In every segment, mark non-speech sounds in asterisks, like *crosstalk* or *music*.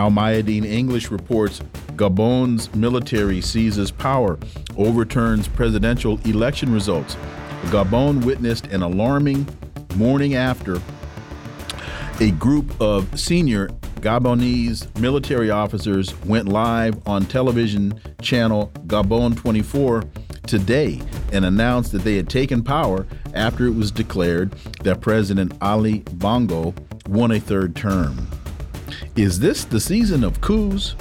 Al Mayadeen English reports Gabon's military seizes power, overturns presidential election results. Gabon witnessed an alarming morning after a group of senior Gabonese military officers went live on television channel Gabon 24 today and announced that they had taken power after it was declared that President Ali Bongo won a third term. Is this the season of coups?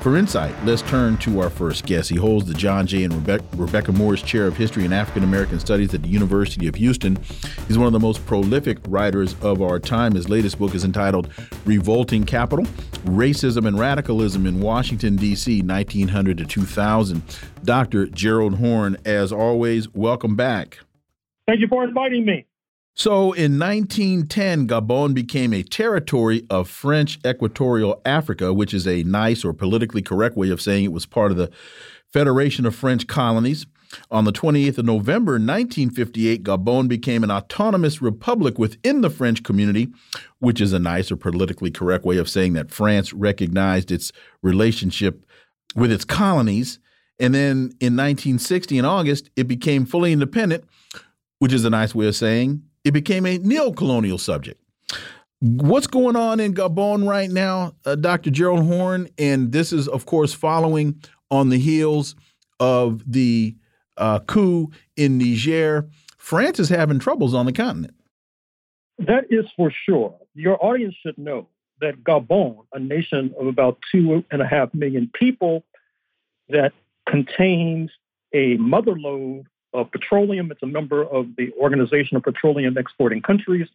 For insight, let's turn to our first guest. He holds the John J. and Rebe Rebecca Morris Chair of History and African American Studies at the University of Houston. He's one of the most prolific writers of our time. His latest book is entitled Revolting Capital Racism and Radicalism in Washington, D.C., 1900 to 2000. Dr. Gerald Horne, as always, welcome back. Thank you for inviting me. So in 1910, Gabon became a territory of French Equatorial Africa, which is a nice or politically correct way of saying it was part of the Federation of French Colonies. On the 28th of November 1958, Gabon became an autonomous republic within the French community, which is a nice or politically correct way of saying that France recognized its relationship with its colonies. And then in 1960, in August, it became fully independent, which is a nice way of saying it became a neo-colonial subject. What's going on in Gabon right now, uh, Dr. Gerald Horne? And this is, of course, following on the heels of the uh, coup in Niger. France is having troubles on the continent. That is for sure. Your audience should know that Gabon, a nation of about two and a half million people, that contains a motherlode of petroleum. It's a member of the Organization of Petroleum Exporting Countries.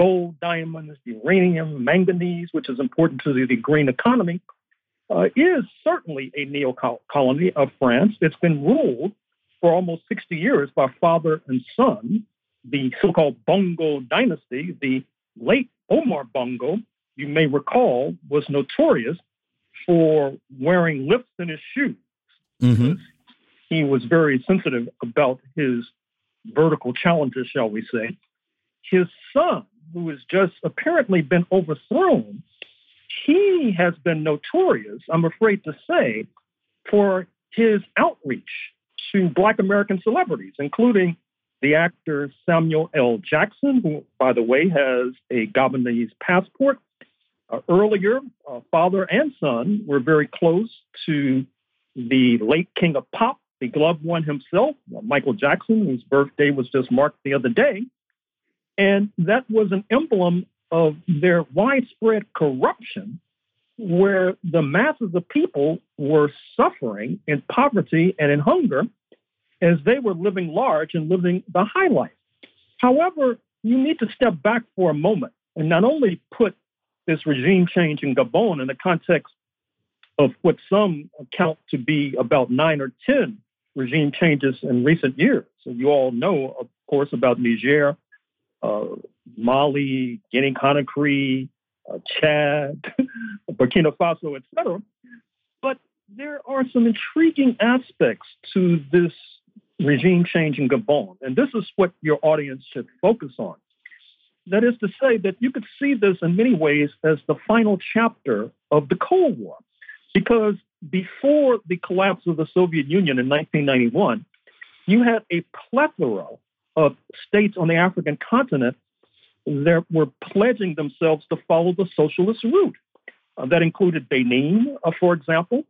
Gold, diamonds, uranium, manganese, which is important to the, the green economy, uh, is certainly a neo colony of France. It's been ruled for almost 60 years by father and son, the so called Bongo dynasty. The late Omar Bongo, you may recall, was notorious for wearing lifts in his shoes. Mm-hmm he was very sensitive about his vertical challenges, shall we say. His son, who has just apparently been overthrown, he has been notorious, I'm afraid to say, for his outreach to Black American celebrities, including the actor Samuel L. Jackson, who, by the way, has a Gabonese passport. Uh, earlier, uh, father and son were very close to the late King of Pop, the glove one himself, Michael Jackson, whose birthday was just marked the other day. And that was an emblem of their widespread corruption, where the masses of people were suffering in poverty and in hunger as they were living large and living the high life. However, you need to step back for a moment and not only put this regime change in Gabon in the context of what some count to be about nine or 10 regime changes in recent years. So you all know, of course, about Niger, uh, Mali, Guinea Conakry, uh, Chad, *laughs* Burkina Faso, etc. But there are some intriguing aspects to this regime change in Gabon, and this is what your audience should focus on. That is to say, that you could see this in many ways as the final chapter of the Cold War, because before the collapse of the Soviet Union in 1991, you had a plethora of states on the African continent that were pledging themselves to follow the socialist route. Uh, that included Benin, uh, for example.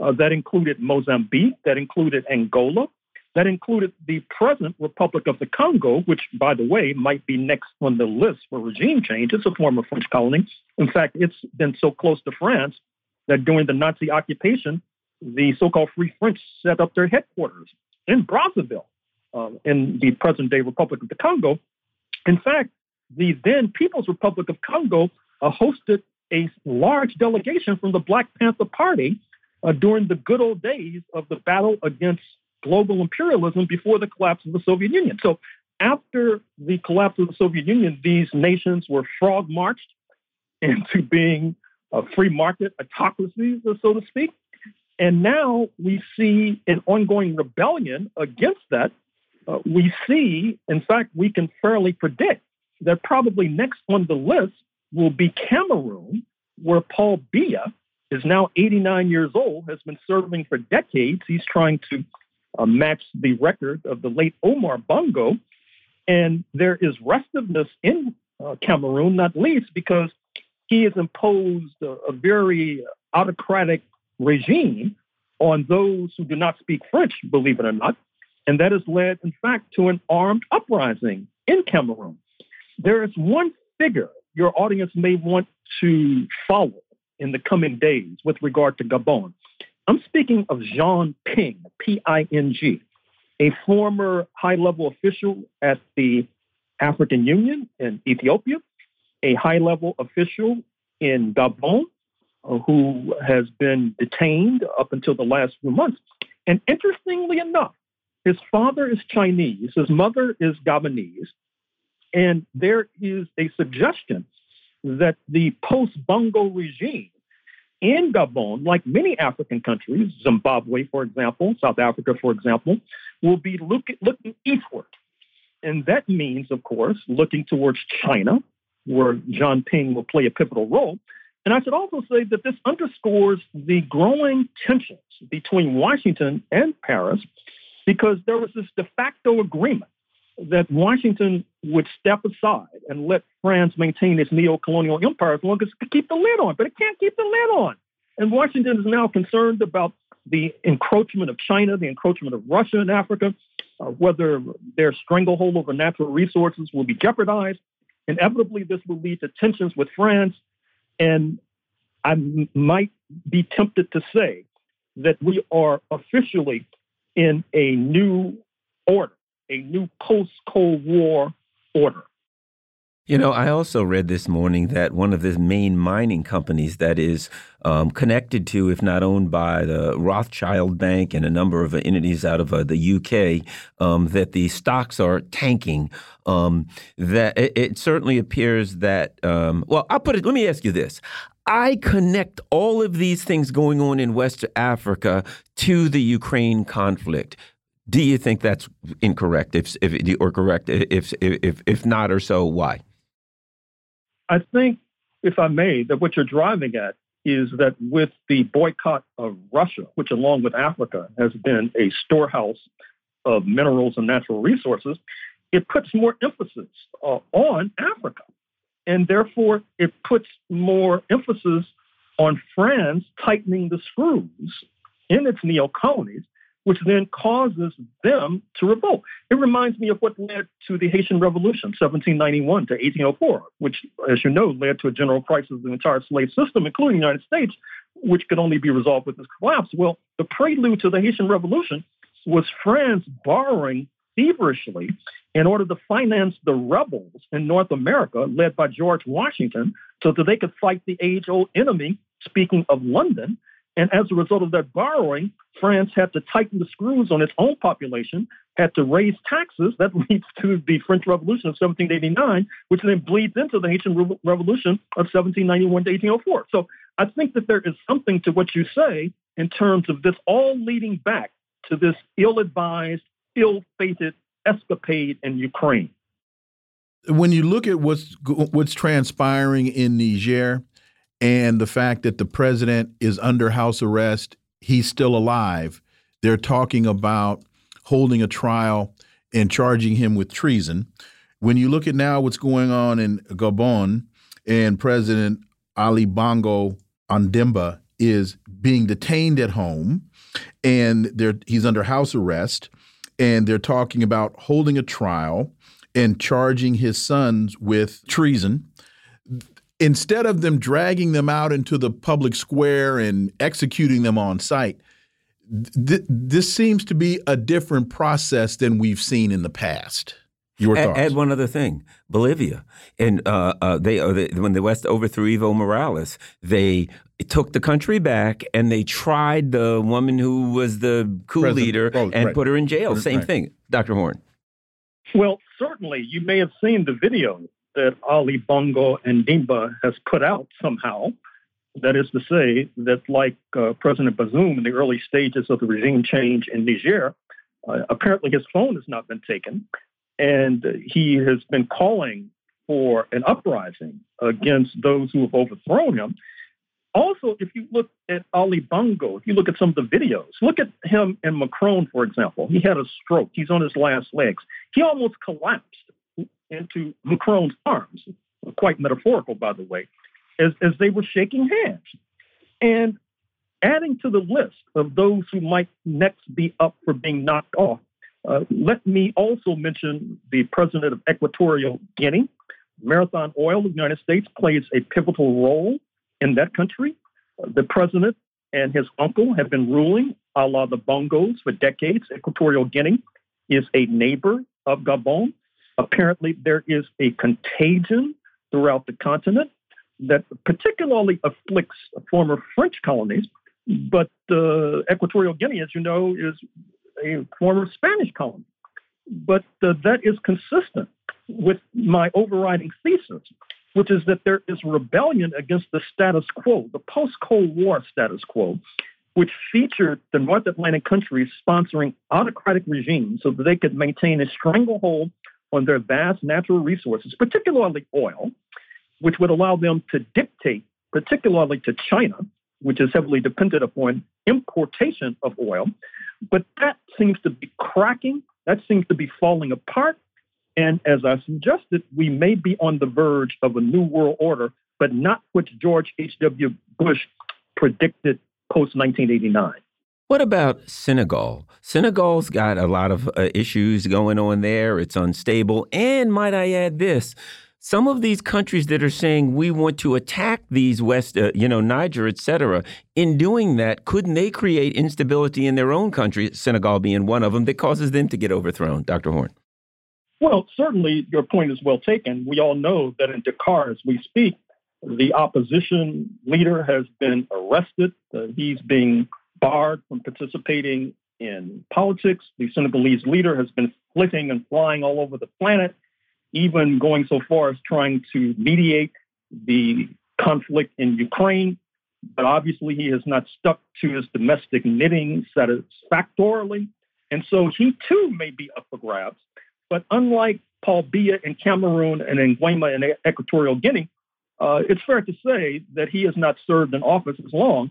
Uh, that included Mozambique. That included Angola. That included the present Republic of the Congo, which, by the way, might be next on the list for regime change. It's a former French colony. In fact, it's been so close to France that during the Nazi occupation, the so-called Free French set up their headquarters in Brazzaville, uh, in the present-day Republic of the Congo. In fact, the then People's Republic of Congo uh, hosted a large delegation from the Black Panther Party uh, during the good old days of the battle against global imperialism before the collapse of the Soviet Union. So after the collapse of the Soviet Union, these nations were frog marched *laughs* into being a free market autocracies, so to speak. And now we see an ongoing rebellion against that. Uh, we see, in fact, we can fairly predict that probably next on the list will be Cameroon, where Paul Biya is now 89 years old, has been serving for decades. He's trying to uh, match the record of the late Omar Bongo. And there is restiveness in uh, Cameroon, not least because he has imposed a, a very autocratic regime on those who do not speak French, believe it or not. And that has led, in fact, to an armed uprising in Cameroon. There is one figure your audience may want to follow in the coming days with regard to Gabon. I'm speaking of Jean Ping, P I N G, a former high level official at the African Union in Ethiopia, a high level official in Gabon uh, who has been detained up until the last few months. And interestingly enough, his father is Chinese, his mother is Gabonese, and there is a suggestion that the post Bongo regime in Gabon, like many African countries, Zimbabwe, for example, South Africa, for example, will be look, looking eastward. And that means, of course, looking towards China, where John Ping will play a pivotal role. And I should also say that this underscores the growing tensions between Washington and Paris because there was this de facto agreement that Washington would step aside and let France maintain its neo-colonial empire as long as it could keep the lid on, but it can't keep the lid on. And Washington is now concerned about the encroachment of China, the encroachment of Russia in Africa, uh, whether their stranglehold over natural resources will be jeopardized. Inevitably, this will lead to tensions with France. And I m- might be tempted to say that we are officially in a new order a new post Cold War order. You know, I also read this morning that one of the main mining companies that is um, connected to, if not owned by the Rothschild Bank and a number of entities out of uh, the UK, um, that the stocks are tanking. Um, that it, it, certainly appears that, um, well, I'll put it, let me ask you this. I connect all of these things going on in West Africa to the Ukraine conflict. Do you think that's incorrect? If, if or correct? If if if not, or so, why? I think, if I may, that what you're driving at is that with the boycott of Russia, which along with Africa has been a storehouse of minerals and natural resources, it puts more emphasis uh, on Africa. And therefore, it puts more emphasis on France tightening the screws in its neo colonies which then causes them to revolt. It reminds me of what led to the Haitian Revolution, 1791 to 1804, which, as you know, led to a general crisis of the entire slave system, including the United States, which could only be resolved with this collapse. Well, the prelude to the Haitian Revolution was France borrowing feverishly in order to finance the rebels in North America, led by George Washington, so that they could fight the age old enemy, speaking of London, and as a result of that borrowing, France had to tighten the screws on its own population, had to raise taxes. That *laughs* leads to the French Revolution of 1789, which then bleeds into the Haitian Re- Revolution of 1791 to 1804. So I think that there is something to what you say in terms of this all leading back to this ill advised, ill fated escapade in Ukraine. When you look at what's what's transpiring in Niger, and the fact that the president is under house arrest, he's still alive. They're talking about holding a trial and charging him with treason. When you look at now what's going on in Gabon and President Ali Bongo Ondimba is being detained at home and he's under house arrest and they're talking about holding a trial and charging his sons with treason instead of them dragging them out into the public square and executing them on site, th this seems to be a different process than we've seen in the past. Your thoughts? Add one other thing: Bolivia, and uh, uh, they, uh, they, when the West overthrew Evo Morales, they took the country back and they tried the woman who was the coup President. leader Oh, and right. put her in jail. Same right. thing, Dr. Horne. Well, certainly you may have seen the video that Ali Bongo Ondimba has put out somehow. That is to say, that like uh, President Bazoum in the early stages of the regime change in Niger, uh, apparently his phone has not been taken, and he has been calling for an uprising against those who have overthrown him. Also, if you look at Ali Bongo, if you look at some of the videos, look at him and Macron, for example. He had a stroke. He's on his last legs. He almost collapsed into Macron's arms, quite metaphorical, by the way, as, as they were shaking hands. And adding to the list of those who might next be up for being knocked off, uh, let me also mention the president of Equatorial Guinea. Marathon Oil, of the United States, plays a pivotal role in that country. Uh, the president and his uncle have been ruling a la the Bongos for decades. Equatorial Guinea is a neighbor of Gabon. Apparently, there is a contagion throughout the continent that particularly afflicts former French colonies. But uh, Equatorial Guinea, as you know, is a former Spanish colony. But uh, that is consistent with my overriding thesis, which is that there is rebellion against the status quo, the post Cold War status quo, which featured the North Atlantic countries sponsoring autocratic regimes so that they could maintain a stranglehold on their vast natural resources, particularly oil, which would allow them to dictate, particularly to China, which is heavily dependent upon importation of oil. But that seems to be cracking, that seems to be falling apart. And as I suggested, we may be on the verge of a new world order, but not what George H.W. Bush predicted post 1989. What about Senegal? Senegal's got a lot of uh, issues going on there. It's unstable. And might I add this? Some of these countries that are saying we want to attack these West, uh, you know, Niger, et cetera, in doing that, couldn't they create instability in their own country, Senegal being one of them, that causes them to get overthrown? Dr. Horne. Well, certainly your point is well taken. We all know that in Dakar, as we speak, the opposition leader has been arrested. Uh, he's being barred from participating in politics. The Senegalese leader has been flitting and flying all over the planet, even going so far as trying to mediate the conflict in Ukraine. But obviously, he has not stuck to his domestic knitting satisfactorily. And so he too may be up for grabs. But unlike Paul Biya in Cameroon and Nguema in Equatorial Guinea, uh, it's fair to say that he has not served in office as long,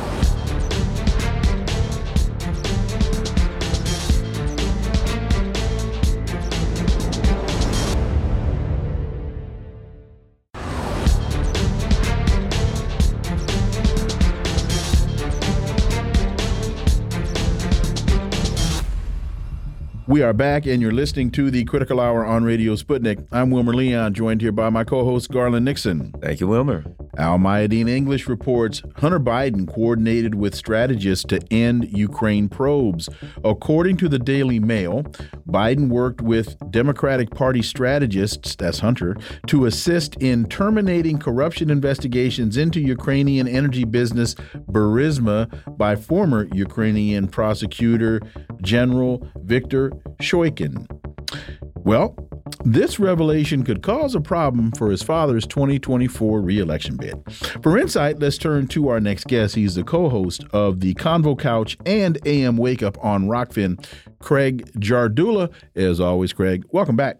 We are back, and you're listening to the Critical Hour on Radio Sputnik. I'm Wilmer Leon, joined here by my co host, Garland Nixon. Thank you, Wilmer. Al Mayadeen English reports Hunter Biden coordinated with strategists to end Ukraine probes. According to the Daily Mail, Biden worked with Democratic Party strategists, that's Hunter, to assist in terminating corruption investigations into Ukrainian energy business Burisma by former Ukrainian prosecutor General Victor Shokin. Well, this revelation could cause a problem for his father's 2024 reelection bid. For insight, let's turn to our next guest. He's the co host of the Convo Couch and AM Wake Up on Rokfin, Craig Jardula. As always, Craig, welcome back.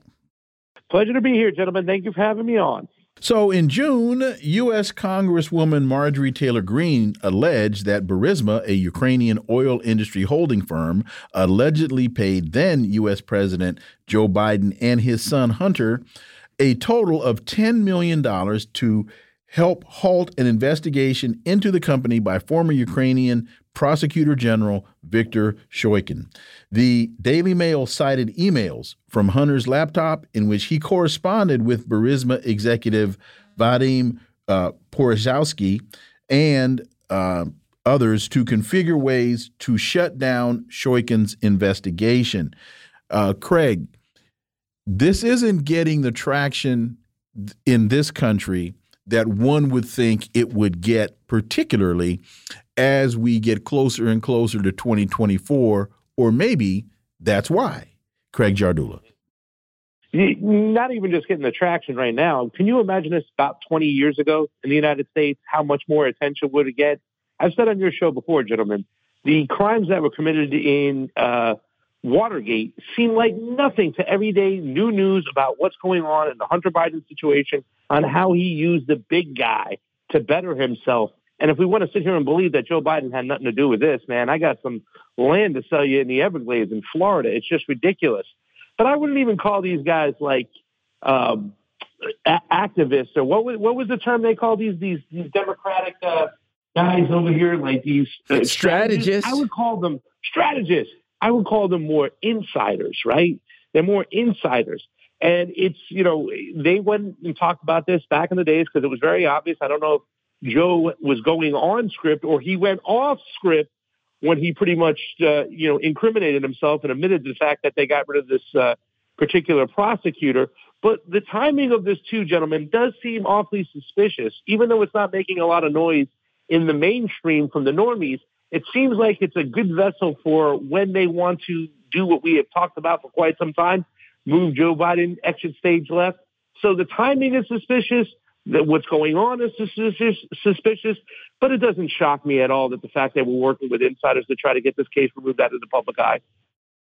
Pleasure to be here, gentlemen. Thank you for having me on. So, in June, U.S. Congresswoman Marjorie Taylor Greene alleged that Burisma, a Ukrainian oil industry holding firm, allegedly paid then U.S. President Joe Biden and his son Hunter a total of $10 million to help halt an investigation into the company by former Ukrainian Prosecutor General Victor Shokin. The Daily Mail cited emails from Hunter's laptop in which he corresponded with Burisma executive Vadim uh, and uh, others to configure ways to shut down Shokin's investigation. Uh, Craig, this isn't getting the traction in this country that one would think it would get, particularly as we get closer and closer to 2024, or maybe that's why. Craig Jardula. Not even just getting the traction right now. Can you imagine this about 20 years ago in the United States? How much more attention would it get? I've said on your show before, gentlemen, the crimes that were committed in uh, Watergate seem like nothing to everyday new news about what's going on in the Hunter Biden situation, on how he used the big guy to better himself. And if we want to sit here and believe that Joe Biden had nothing to do with this, man, I got some land to sell you in the Everglades in Florida. It's just ridiculous. But I wouldn't even call these guys like um, a- activists or what was, what was the term they call these these, these Democratic uh, guys over here, like these uh, strategists. strategists. I would call them strategists. I would call them more insiders, right? They're more insiders. And it's, you know, they went and talked about this back in the days because it was very obvious. I don't know if Joe was going on script or he went off script when he pretty much, uh, you know, incriminated himself and admitted the fact that they got rid of this uh, particular prosecutor. But the timing of this, two gentlemen, does seem awfully suspicious, even though it's not making a lot of noise in the mainstream from the normies it seems like it's a good vessel for when they want to do what we have talked about for quite some time, move Joe Biden exit stage left. So the timing is suspicious. That what's going on is suspicious, suspicious, but it doesn't shock me at all that the fact that we're working with insiders to try to get this case removed out of the public eye.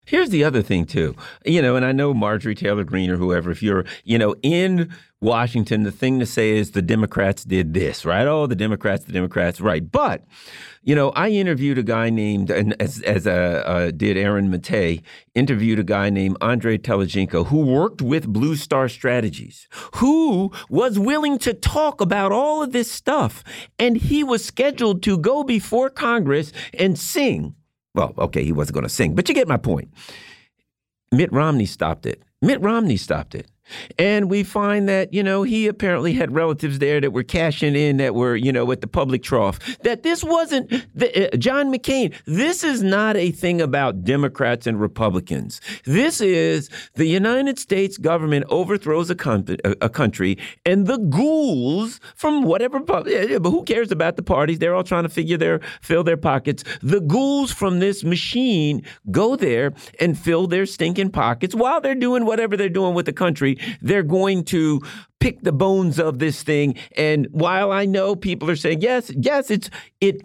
Here's the other thing too, you know, and I know Marjorie Taylor Greene or whoever, if you're, you know, in Washington, the thing to say is the Democrats did this, right? Oh, the Democrats, the Democrats, right? But, you know, I interviewed a guy named, and as as uh, uh, did Aaron Mate, interviewed a guy named Andre Telizhenko who worked with Blue Star Strategies, who was willing to talk about all of this stuff, and he was scheduled to go before Congress and sing well, okay, he wasn't going to sing, but you get my point. Mitt Romney stopped it. Mitt Romney stopped it. And we find that, you know, he apparently had relatives there that were cashing in that were, you know, at the public trough. That this wasn't the, uh, John McCain. This is not a thing about Democrats and Republicans. This is the United States government overthrows a, a, a country and the ghouls from whatever, but who cares about the parties? They're all trying to figure their, fill their pockets. The ghouls from this machine go there and fill their stinking pockets while they're doing whatever they're doing with the country they're going to pick the bones of this thing. And while I know people are saying, yes, yes, it's it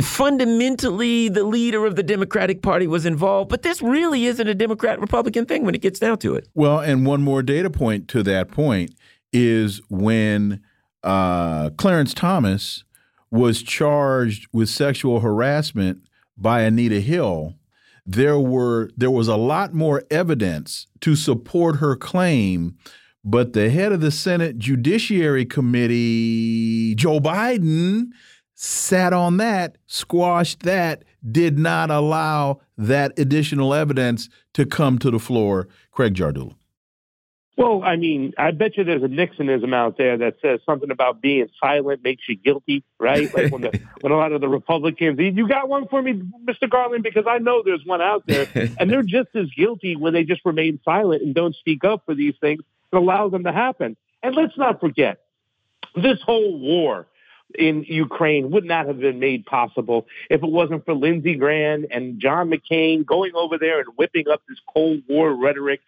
fundamentally the leader of the Democratic Party was involved, but this really isn't a Democrat Republican thing when it gets down to it. Well, and one more data point to that point is when uh, Clarence Thomas was charged with sexual harassment by Anita Hill there were there was a lot more evidence to support her claim but the head of the Senate Judiciary Committee Joe Biden sat on that squashed that did not allow that additional evidence to come to the floor. Craig Jardula well, I mean, I bet you there's a Nixonism out there that says something about being silent makes you guilty, right? Like when the, *laughs* when a lot of the Republicans, you got one for me, Mr. Garland, because I know there's one out there, *laughs* and they're just as guilty when they just remain silent and don't speak up for these things that allow them to happen. And let's not forget, this whole war in Ukraine would not have been made possible if it wasn't for Lindsey Graham and John McCain going over there and whipping up this Cold War rhetoric,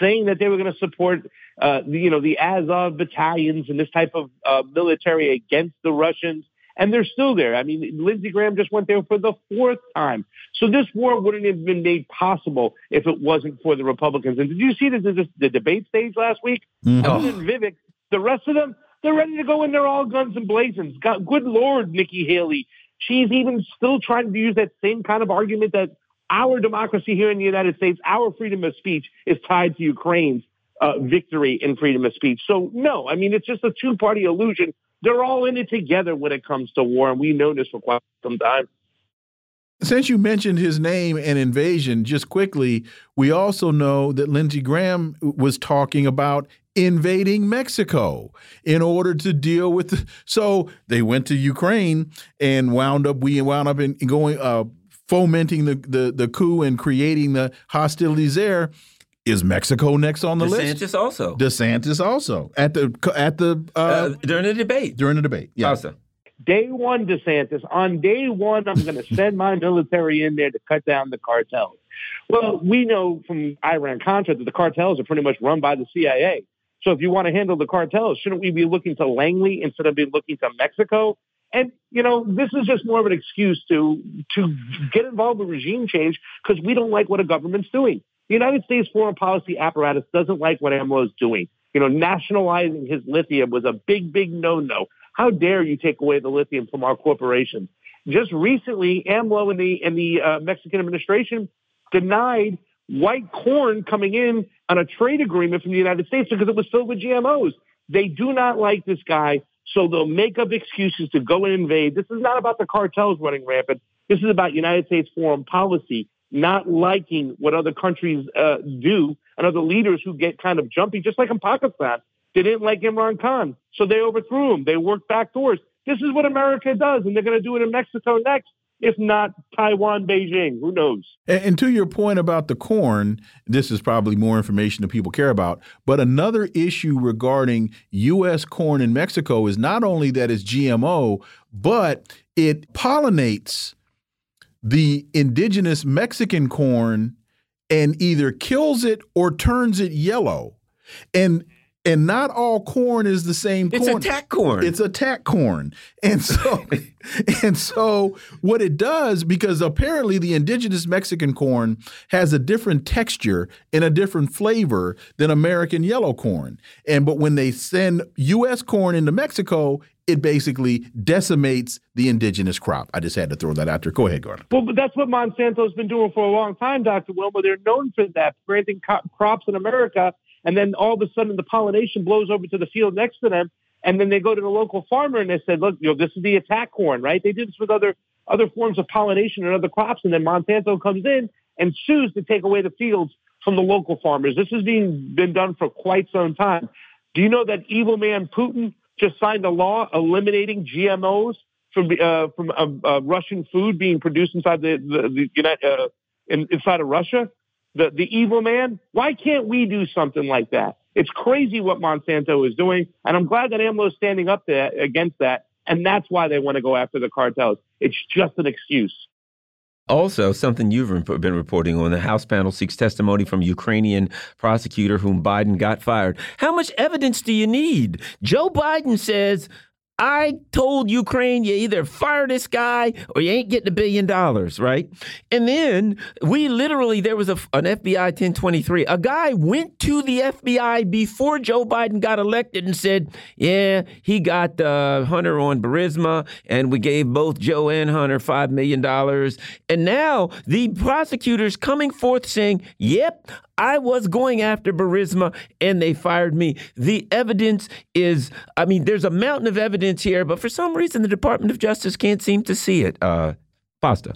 saying that they were going to support, uh, you know, the Azov battalions and this type of uh, military against the Russians. And they're still there. I mean, Lindsey Graham just went there for the fourth time. So this war wouldn't have been made possible if it wasn't for the Republicans. And did you see the, the, the debate stage last week? Mm-hmm. Other than Vivek, the rest of them, they're ready to go in there all guns and blazons. God, good Lord, Nikki Haley. She's even still trying to use that same kind of argument that our democracy here in the United States, our freedom of speech is tied to Ukraine's uh, victory in freedom of speech. So, no, I mean, it's just a two party illusion They're all in it together when it comes to war, and we know this for quite some time. Since you mentioned his name and invasion, just quickly, we also know that Lindsey Graham was talking about invading Mexico in order to deal with. The, so they went to Ukraine and wound up. We wound up in going uh, fomenting the, the the coup and creating the hostilities there. Is Mexico next on the DeSantis list? DeSantis also. DeSantis also at the at the uh, uh, during the debate. During the debate, yeah. Also. Day one, DeSantis. On day one, I'm going *laughs* to send my military in there to cut down the cartels. Well, we know from Iran Contra that the cartels are pretty much run by the CIA. So if you want to handle the cartels, shouldn't we be looking to Langley instead of being looking to Mexico? And you know, this is just more of an excuse to to get involved with regime change because we don't like what a government's doing. The United States foreign policy apparatus doesn't like what AMLO is doing. You know, nationalizing his lithium was a big, big no-no. How dare you take away the lithium from our corporations? Just recently, AMLO and the and the uh, Mexican administration denied white corn coming in on a trade agreement from the United States because it was filled with GMOs. They do not like this guy, so they'll make up excuses to go and invade. This is not about the cartels running rampant. This is about United States foreign policy not liking what other countries uh, do and other leaders who get kind of jumpy, just like in Pakistan. They didn't like Imran Khan, so they overthrew him. They worked back doors. This is what America does, and they're going to do it in Mexico next if not Taiwan, Beijing. Who knows? And, to your point about the corn, this is probably more information that people care about. But another issue regarding U.S. corn in Mexico is not only that it's GMO, but it pollinates the indigenous Mexican corn and either kills it or turns it yellow. And and not all corn is the same it's corn. It's attack corn. It's attack corn. And so *laughs* and so what it does because apparently the indigenous Mexican corn has a different texture and a different flavor than American yellow corn. And but when they send US corn into Mexico, it basically decimates the indigenous crop. I just had to throw that out there. Go ahead, Gordon. Well, but that's what Monsanto's been doing for a long time, Dr. Wilmer. They're known for that, planting crops in America and then all of a sudden the pollination blows over to the field next to them. And then they go to the local farmer and they said, look, you know, this is the attack corn, right? They did this with other other forms of pollination and other crops. And then Monsanto comes in and sues to take away the fields from the local farmers. This has been, been done for quite some time. Do you know that evil man Putin just signed a law eliminating GMOs from uh, from uh, uh, Russian food being produced inside the the, the uh, in, inside of Russia? The, the evil man. Why can't we do something like that? It's crazy what Monsanto is doing. And I'm glad that AMLO is standing up to, against that. And that's why they want to go after the cartels. It's just an excuse. Also, something you've been reporting on the House panel seeks testimony from Ukrainian prosecutor whom Biden got fired. How much evidence do you need? Joe Biden says I told Ukraine you either fire this guy or you ain't getting a billion dollars, right? And then we literally, there was a, an FBI 1023. A guy went to the FBI before Joe Biden got elected and said, Yeah, he got uh, Hunter on Burisma, and we gave both Joe and Hunter $5 million. And now the prosecutor's coming forth saying, Yep, I was going after Burisma and they fired me. The evidence is, I mean, there's a mountain of evidence here, but for some reason the Department of Justice can't seem to see it. Uh, Pasta.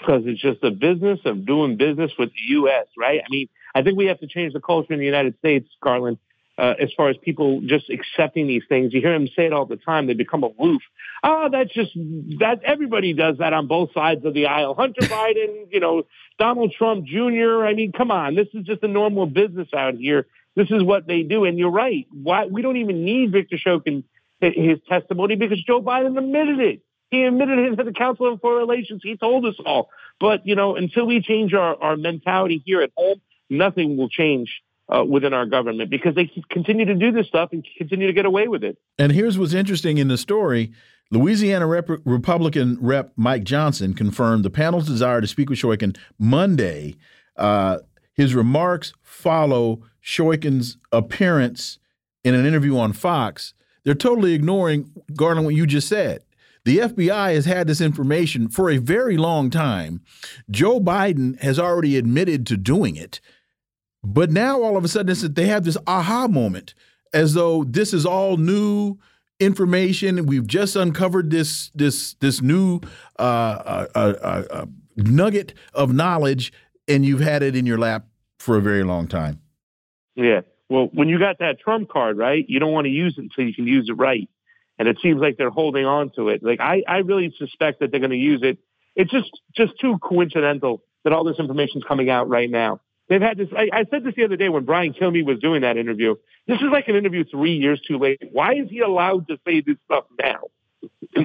Because it's just a business of doing business with the U.S., right? I mean, I think we have to change the culture in the United States, Garland, uh, as far as people just accepting these things. You hear them say it all the time. They become aloof. Oh, that's just that everybody does that on both sides of the aisle. Hunter *laughs* Biden, you know, Donald Trump Jr. I mean, come on, this is just a normal business out here. This is what they do. And you're right. Why we don't even need Victor Shokin his testimony because Joe Biden admitted it. He admitted it to the Council of Foreign Relations. He told us all. But you know, until we change our, our mentality here at home, nothing will change uh, within our government because they continue to do this stuff and continue to get away with it. And here's what's interesting in the story. Louisiana Rep Republican Rep Mike Johnson confirmed the panel's desire to speak with Shokin Monday. Uh, his remarks follow Shokin's appearance in an interview on Fox. They're totally ignoring, Garland, what you just said. The FBI has had this information for a very long time. Joe Biden has already admitted to doing it. But now all of a sudden they have this aha moment as though this is all new information. We've just uncovered this this this new uh, uh, uh, uh, nugget of knowledge, and you've had it in your lap for a very long time. Yeah. Well, when you got that trump card, right, you don't want to use it until you can use it right. And it seems like they're holding on to it. Like I, I really suspect that they're going to use it. It's just just too coincidental that all this information is coming out right now. They've had this. I, I, said this the other day when Brian Kilmeade was doing that interview. This is like an interview three years too late. Why is he allowed to say this stuff now? *clears throat*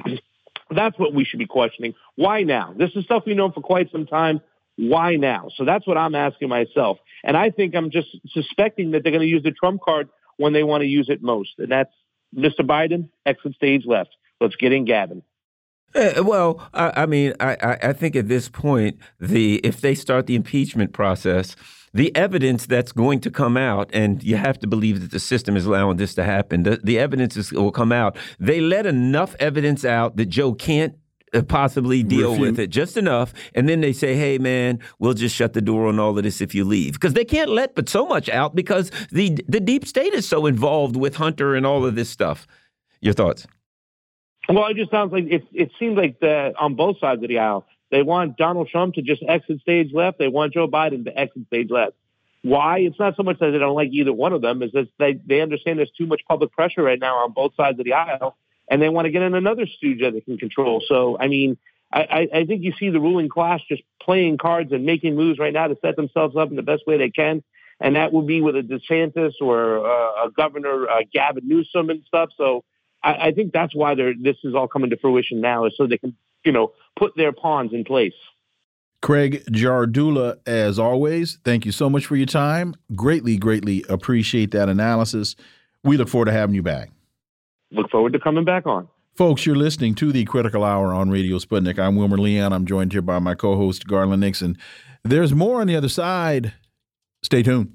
that's what we should be questioning. Why now? This is stuff we know for quite some time. Why now? So that's what I'm asking myself. And I think I'm just suspecting that they're going to use the Trump card when they want to use it most. And that's Mr. Biden, exit stage left. Let's get in Gavin. Uh, well, I, I mean, I, I think at this point, the if they start the impeachment process, the evidence that's going to come out, and you have to believe that the system is allowing this to happen. The, the evidence is, will come out. They let enough evidence out that Joe can't uh, possibly deal Refute. with it just enough and then they say hey man we'll just shut the door on all of this if you leave because they can't let but so much out because the the deep state is so involved with hunter and all of this stuff your thoughts well it just sounds like it it seems like the on both sides of the aisle they want Donald Trump to just exit stage left. They want Joe Biden to exit stage left. Why? It's not so much that they don't like either one of them, is that they, they understand there's too much public pressure right now on both sides of the aisle, and they want to get in another stooge that they can control. So, I mean, I, I think you see the ruling class just playing cards and making moves right now to set themselves up in the best way they can. And that would be with a DeSantis or uh, a Governor uh, Gavin Newsom and stuff. So I, I think that's why they're, this is all coming to fruition now, is so they can, you know, put their pawns in place. Craig Jardula, as always, thank you so much for your time. Greatly, greatly appreciate that analysis. We look forward to having you back. Look forward to coming back on. Folks, you're listening to the Critical Hour on Radio Sputnik. I'm Wilmer Leon. I'm joined here by my co host, Garland Nixon. There's more on the other side. Stay tuned.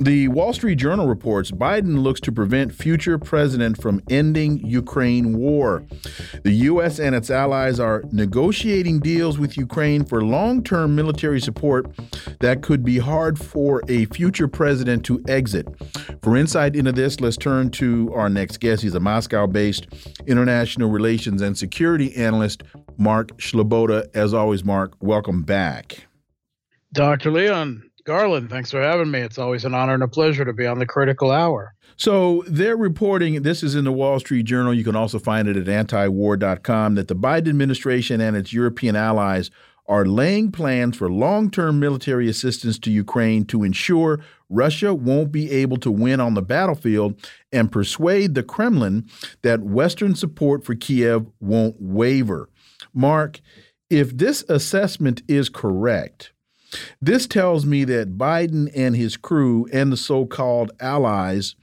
The Wall Street Journal reports Biden looks to prevent future president from ending Ukraine war. The U.S. and its allies are negotiating deals with Ukraine for long term military support that could be hard for a future president to exit. For insight into this, let's turn to our next guest. He's a Moscow based international relations and security analyst, Mark Sleboda. As always, Mark, welcome back. Dr. Leon, Garland, thanks for having me. It's always an honor and a pleasure to be on the critical hour. So they're reporting, this is in the Wall Street Journal. You can also find it at antiwar.com, that the Biden administration and its European allies are laying plans for long term military assistance to Ukraine to ensure Russia won't be able to win on the battlefield and persuade the Kremlin that Western support for Kiev won't waver. Mark, if this assessment is correct, this tells me that Biden and his crew and the so called allies,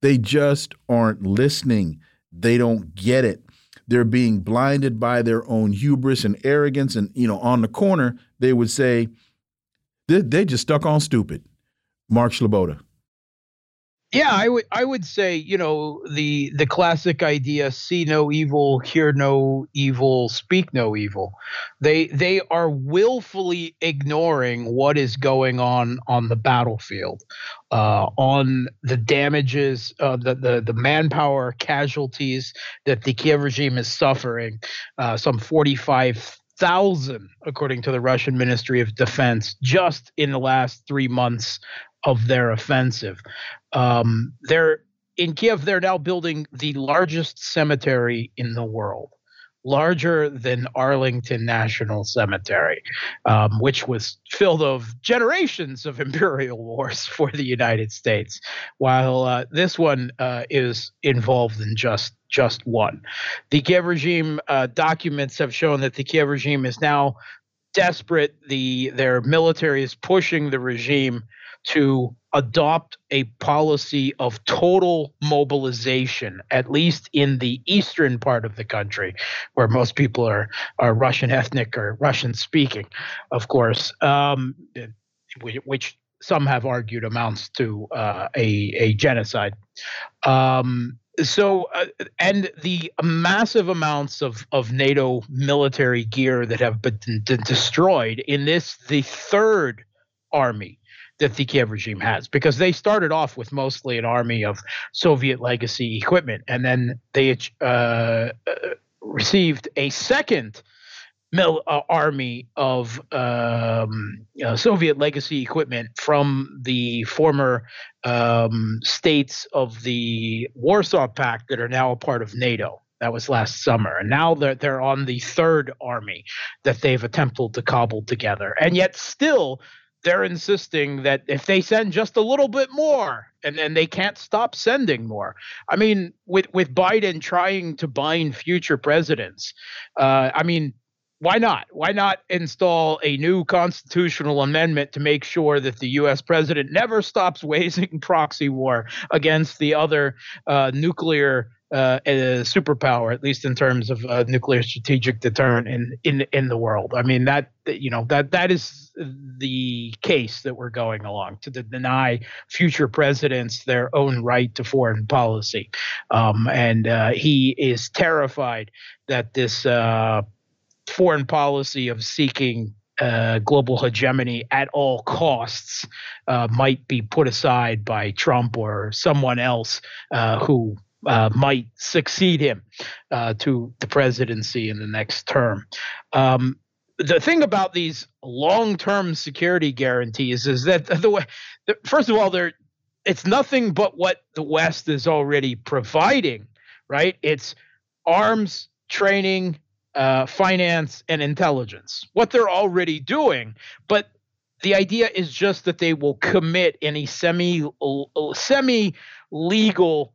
they just aren't listening. They don't get it. They're being blinded by their own hubris and arrogance. And, you know, on the corner, they would say, they, they just stuck on stupid. Mark Sleboda. Yeah, I would I would say, you know, the the classic idea see no evil, hear no evil, speak no evil. They they are willfully ignoring what is going on on the battlefield. Uh, on the damages, uh, the, the the manpower casualties that the Kiev regime is suffering, uh, some 45 thousand, according to the Russian Ministry of Defense, just in the last three months of their offensive. Um, they're in Kiev. They're now building the largest cemetery in the world, larger than Arlington National Cemetery, um, which was filled of generations of *laughs* imperial wars for the United States. While uh, this one uh, is involved in just just one. The Kiev regime uh, documents have shown that the Kiev regime is now desperate. The their military is pushing the regime to adopt a policy of total mobilization, at least in the eastern part of the country, where most people are are Russian ethnic or Russian speaking, of course, um, which some have argued amounts to uh, a a genocide. Um, so uh, and the massive amounts of of NATO military gear that have been d- destroyed in this the third army that the Kiev regime has because they started off with mostly an army of Soviet legacy equipment and then they uh, uh, received a second mil- uh, army of um, uh, Soviet legacy equipment from the former um, states of the Warsaw Pact that are now a part of NATO. That was last summer. And now they're, they're on the third army that they've attempted to cobble together. And yet, still, they're insisting that if they send just a little bit more and then they can't stop sending more. I mean with with biden trying to bind future presidents uh, i mean why not? Why not install a new constitutional amendment to make sure that the us president never stops *laughs* waging proxy war against the other uh, nuclear uh, a superpower, at least in terms of uh, nuclear strategic deterrent in, in in the world. I mean that you know that that is the case that we're going along to deny future presidents their own right to foreign policy, um, and uh, he is terrified that this uh, foreign policy of seeking uh, global hegemony at all costs uh, might be put aside by Trump or someone else uh, who uh, might succeed him uh, to the presidency in the next term. Um, the thing about these long-term security guarantees is that *laughs* the way, first of all, they're it's nothing but what the West is already providing, right? It's arms, training, uh, finance, and intelligence. What they're already doing, but the idea is just that they will commit any semi semi legal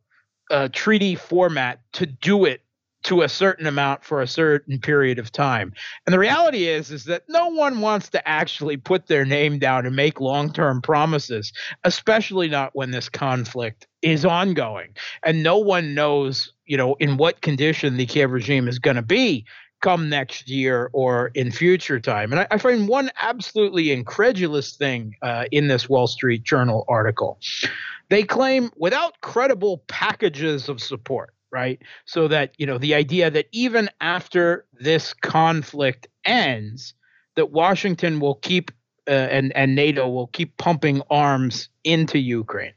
uh, treaty format to do it to a certain amount for a certain period of time. And the reality is is that no one wants to actually put their name down and make long-term promises, especially not when this conflict is ongoing. And no one knows, you know, in what condition the Kiev regime is going to be come next year or in future time. And I, I find one absolutely incredulous thing uh, in this Wall Street Journal article. They claim without credible packages of support, right? So that, you know, the idea that even after this conflict ends, that Washington will keep uh, and, and NATO will keep pumping arms into Ukraine.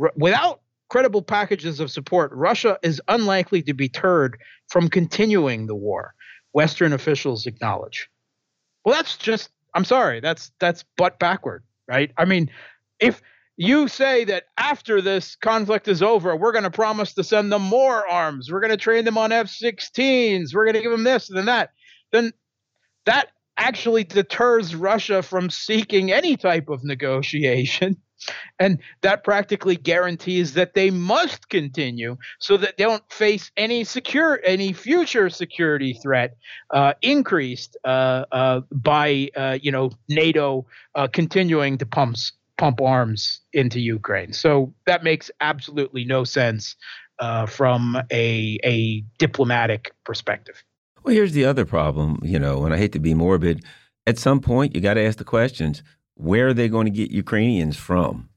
R- without credible packages of support, Russia is unlikely to be deterred from continuing the war. Western officials acknowledge. Well, that's just I'm sorry, that's that's butt backward, right? I mean, if you say that after this conflict is over, we're going to promise to send them more arms. We're going to train them on F 16s. We're going to give them this and that. Then that actually deters Russia from seeking any type of negotiation. And that practically guarantees that they must continue so that they don't face any secure any future security threat uh, increased uh, uh, by uh, you know NATO uh, continuing to pump pump arms into Ukraine. So that makes absolutely no sense from a a diplomatic perspective. Well, here's the other problem, you know, and I hate to be morbid. At some point, you got to ask the questions: Where are they going to get Ukrainians from?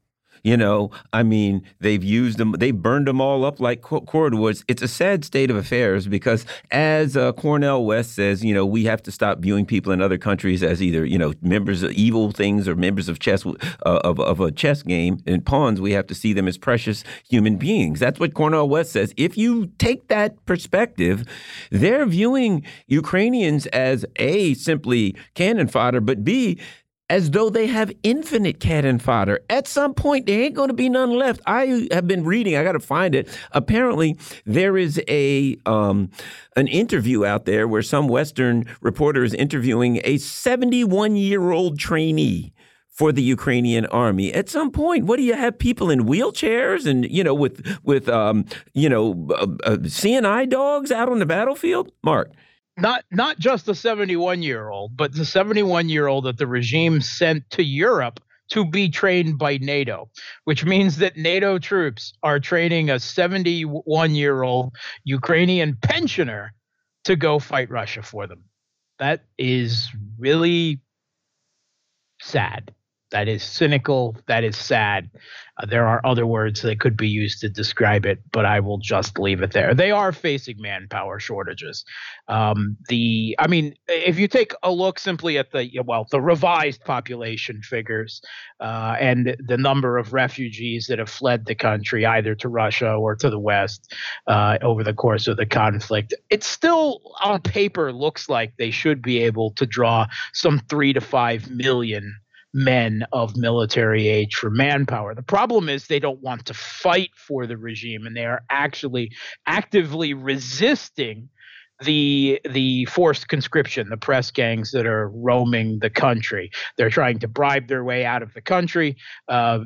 You know, I mean, they've used them, they've burned them all up like cordwoods. It's a sad state of affairs because, as uh, Cornel West says, you know, we have to stop viewing people in other countries as either, you know, members of evil things or members of chess uh, of, of a chess game and pawns. We have to see them as precious human beings. That's what Cornel West says. If you take that perspective, they're viewing Ukrainians as a simply cannon fodder, but b as though they have infinite cannon fodder. At some point, there ain't going to be none left. I have been reading. I got to find it. Apparently, there is a um, an interview out there where some Western reporter is interviewing a 71 year old trainee for the Ukrainian army. At some point, what do you have people in wheelchairs and you know with with um, you know uh, uh, seeing-eye dogs out on the battlefield? Mark not not just the 71 year old, but the 71 year old that the regime sent to Europe to be trained by NATO, which means that NATO troops are training a 71 year old Ukrainian pensioner to go fight Russia for them. That is really sad. That is cynical. That is sad. Uh, there are other words that could be used to describe it, but I will just leave it there. They are facing manpower shortages. Um, the, I mean, if you take a look simply at the well, the revised population figures uh, and the number of refugees that have fled the country either to Russia or to the West uh, over the course of the conflict, it still on paper looks like they should be able to draw some three to five million men of military age for manpower. The problem is they don't want to fight for the regime and they are actually actively resisting the the forced conscription, the press gangs that are roaming the country. They're trying to bribe their way out of the country. Uh,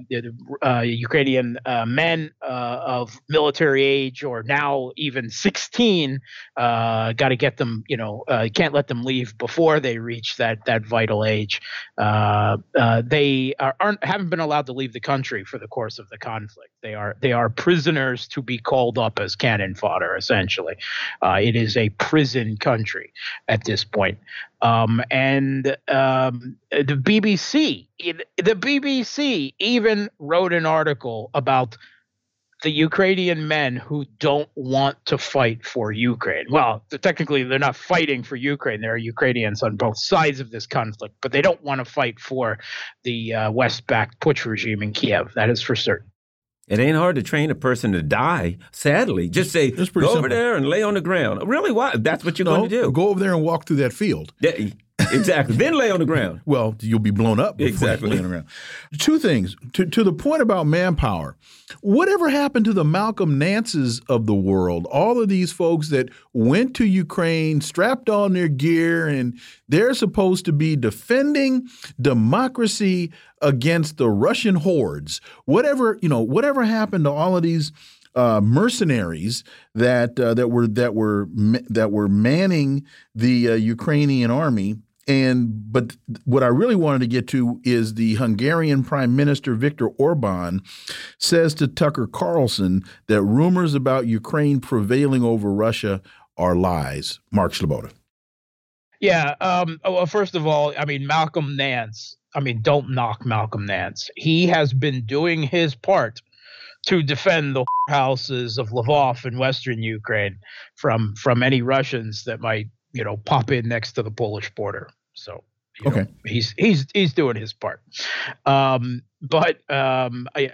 uh, Ukrainian uh, men uh, of military age, or now even 16, uh, got to get them. You know, uh, can't let them leave before they reach that that vital age. they are, aren't haven't been allowed to leave the country for the course of the conflict. They are they are prisoners to be called up as cannon fodder. Essentially, it is a prison country at this point. Um, and um, the BBC, the BBC even wrote an article about the Ukrainian men who don't want to fight for Ukraine. Well, technically, they're not fighting for Ukraine. There are Ukrainians on both sides of this conflict, but they don't want to fight for the uh, West backed Putsch regime in Kiev. That is for certain. It ain't hard to train a person to die. Sadly, just say go simple. over there and lay on the ground. Really? Why? That's what you're no, going to do. Go over there and walk through that field. Yeah, *laughs* exactly. then lay on the ground. Well, you'll be blown up. Exactly. Laying around. Two things to to the point about manpower. Whatever happened to the Malcolm Nances of the world? All of these folks that went to Ukraine, strapped on their gear, and they're supposed to be defending democracy against the Russian hordes. Whatever you know, whatever happened to all of these uh, mercenaries that uh, that were that were that were manning the uh, Ukrainian army and but what I really wanted to get to is the Hungarian Prime Minister Viktor Orban says to Tucker Carlson that rumors about Ukraine prevailing over Russia are lies. Mark Sleboda. Yeah. Um, well, first of all, I mean Malcolm Nance. I mean, don't knock Malcolm Nance. He has been doing his part to defend the *laughs* houses of Lvov in western Ukraine from from any Russians that might you know pop in next to the Polish border. So okay, know, he's he's he's doing his part. Um, but um, I,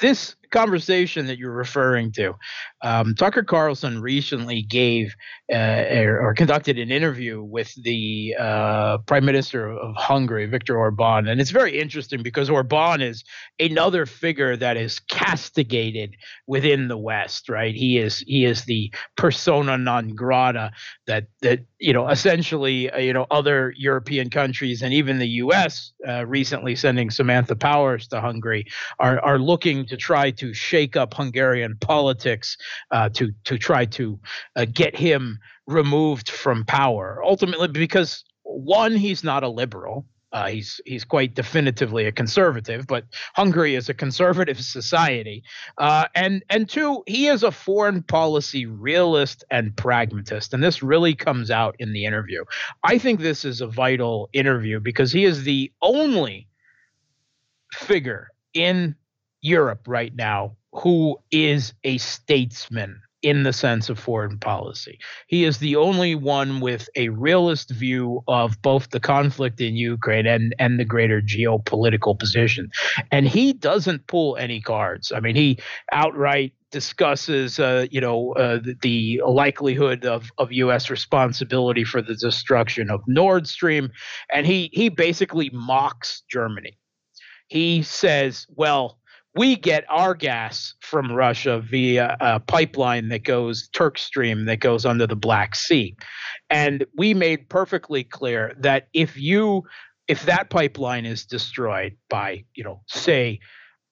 this conversation that you're referring to, um, Tucker Carlson recently gave uh, or, conducted an interview with the uh, Prime Minister of Hungary, Viktor Orban, and it's very interesting because Orban is another figure that is castigated within the West. Right? He is he is the persona non grata that that you know essentially uh, you know other European countries and even the U.S. Uh, recently sending Samantha Powers to Hungary are are looking to try to to shake up Hungarian politics uh, to to try to uh, get him removed from power. Ultimately, because one, he's not a liberal. Uh, he's he's quite definitively a conservative, but Hungary is a conservative *laughs* society, uh, and and two, he is a foreign policy realist and pragmatist, and this really comes out in the interview. I think this is a vital interview because he is the only figure in Europe right now who is a statesman in the sense of foreign policy. He is the only one with a realist view of both the conflict in Ukraine and, and the greater geopolitical position. And he doesn't pull any cards. I mean, he outright discusses, uh, you know, uh, the, the, likelihood of, of U.S. responsibility for the destruction of Nord Stream, and he he basically mocks Germany. He says, "Well, we get our gas from Russia via a pipeline that goes Turk Stream that goes under the Black Sea. And we made perfectly clear that if you if that pipeline is destroyed by, you know, say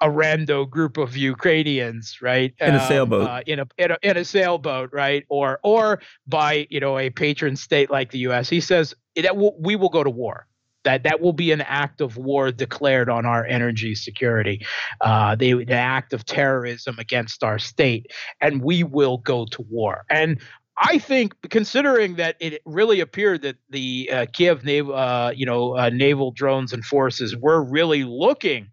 a rando group of Ukrainians, right? In a um, sailboat. Uh, in, a, in a in a sailboat, right? Or or by you know a patron state like the U.S. He says that we will go to war That that will be an act of war declared on our energy security, uh, the, the act of terrorism against our state, and we will go to war. And I think, considering that it really appeared that the uh, Kiev naval, uh, you know, uh, naval drones and forces were really looking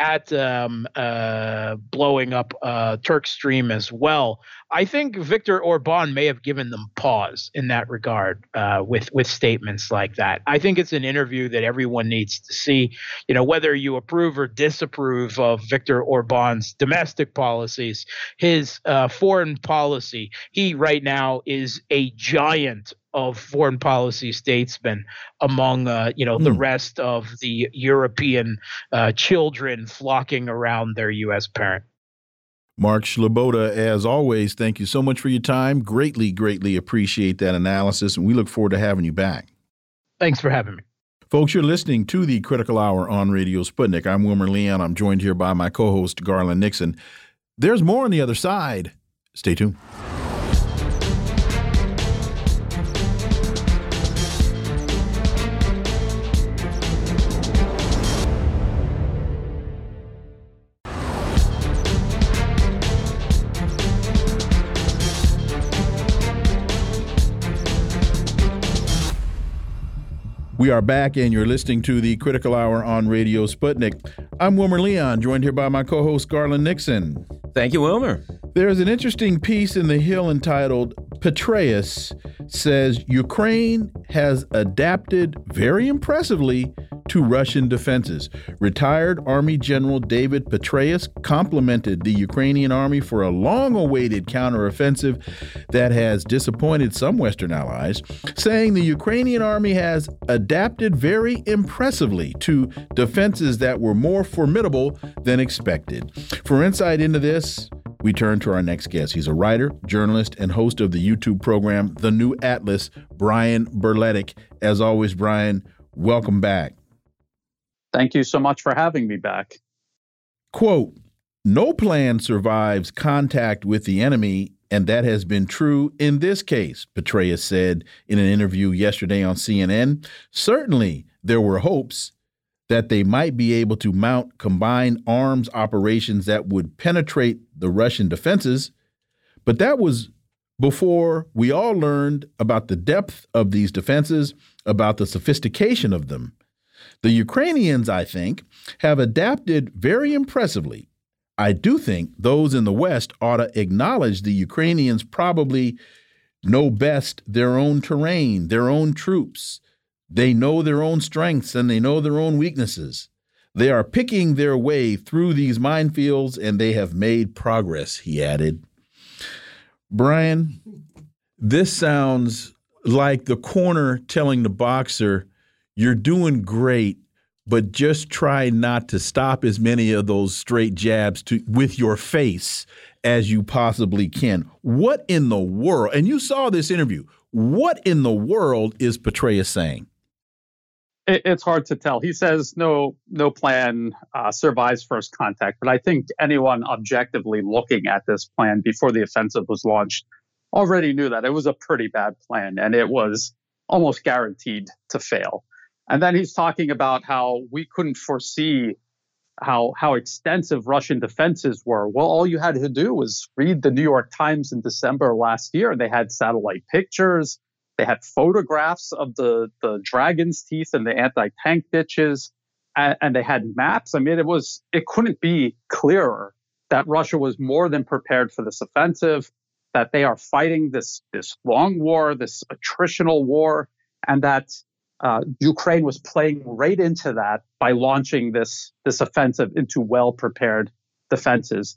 at um, uh, blowing up uh, Turk Stream as well. I think Viktor Orban may have given them pause in that regard uh, with with statements like that. I think it's an interview that everyone needs to see. You know, whether you approve or disapprove of Viktor Orban's domestic policies, his uh, foreign policy, he right now is a giant of foreign policy statesmen among uh, you know mm. the hmm. rest of the European uh, children flocking around their U.S. parent. Mark Sleboda, as always, thank you so much for your time. Greatly, greatly appreciate that analysis, and we look forward to having you back. Thanks for having me. Folks, you're listening to the Critical Hour on Radio Sputnik. I'm Wilmer Leon. I'm joined here by my co host, Garland Nixon. There's more on the other side. Stay tuned. We are back, and you're listening to the Critical Hour on Radio Sputnik. I'm Wilmer Leon, joined here by my co host, Garland Nixon. Thank you, Wilmer. There's an interesting piece in The Hill entitled Petraeus says Ukraine has adapted very impressively to Russian defenses. Retired Army General David Petraeus complimented the Ukrainian army for a long awaited counteroffensive that has disappointed some Western allies, saying the Ukrainian army has adapted very impressively to defenses that were more formidable than expected. For insight into this, we turn to our next guest. He's a writer, journalist, and host of the YouTube program The New Atlas, Brian Berletic. As always, Brian, welcome back. Thank you so much for having me back. Quote No plan survives contact with the enemy, and that has been true in this case, Petraeus said in an interview yesterday on CNN. Certainly, there were hopes that they might be able to mount combined arms operations that would penetrate the Russian defenses, but that was before we all learned about the depth of these defenses, about the sophistication of them. The Ukrainians, I think, have adapted very impressively. I do think those in the West ought to acknowledge the Ukrainians probably know best their own terrain, their own troops. They know their own strengths and they know their own weaknesses. They are picking their way through these minefields and they have made progress, he added. Brian, this sounds like the corner telling the boxer, you're doing great, but just try not to stop as many of those straight jabs to with your face as you possibly can. What in the world? And you saw this interview. What in the world is Petraeus saying? it's hard to tell. He says no, no plan uh, survives first contact. But I think anyone objectively looking at this plan before the offensive was launched already knew that it was a pretty bad plan and it was almost guaranteed to fail. And then he's talking about how we couldn't foresee how how extensive Russian defenses were. Well, all you had to do was read the New York Times in December last year. They had satellite pictures, they had photographs of the the dragon's teeth and the anti-tank ditches, and, and they had maps. I mean, it was it couldn't be clearer that Russia was more than prepared for this offensive, that they are fighting this this long war, this attritional war, and that uh, Ukraine was playing right into that by launching this this offensive into well prepared defenses.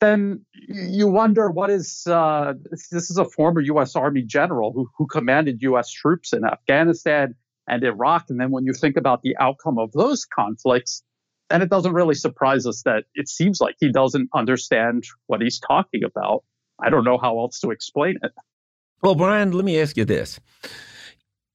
Then you wonder what is uh, this is a former U.S. Army general who who commanded U.S. troops in Afghanistan and Iraq, and then when you think about the outcome of those conflicts, then it doesn't really surprise us that it seems like he doesn't understand what he's talking about. I don't know how else to explain it. Well, Brian, let me ask you this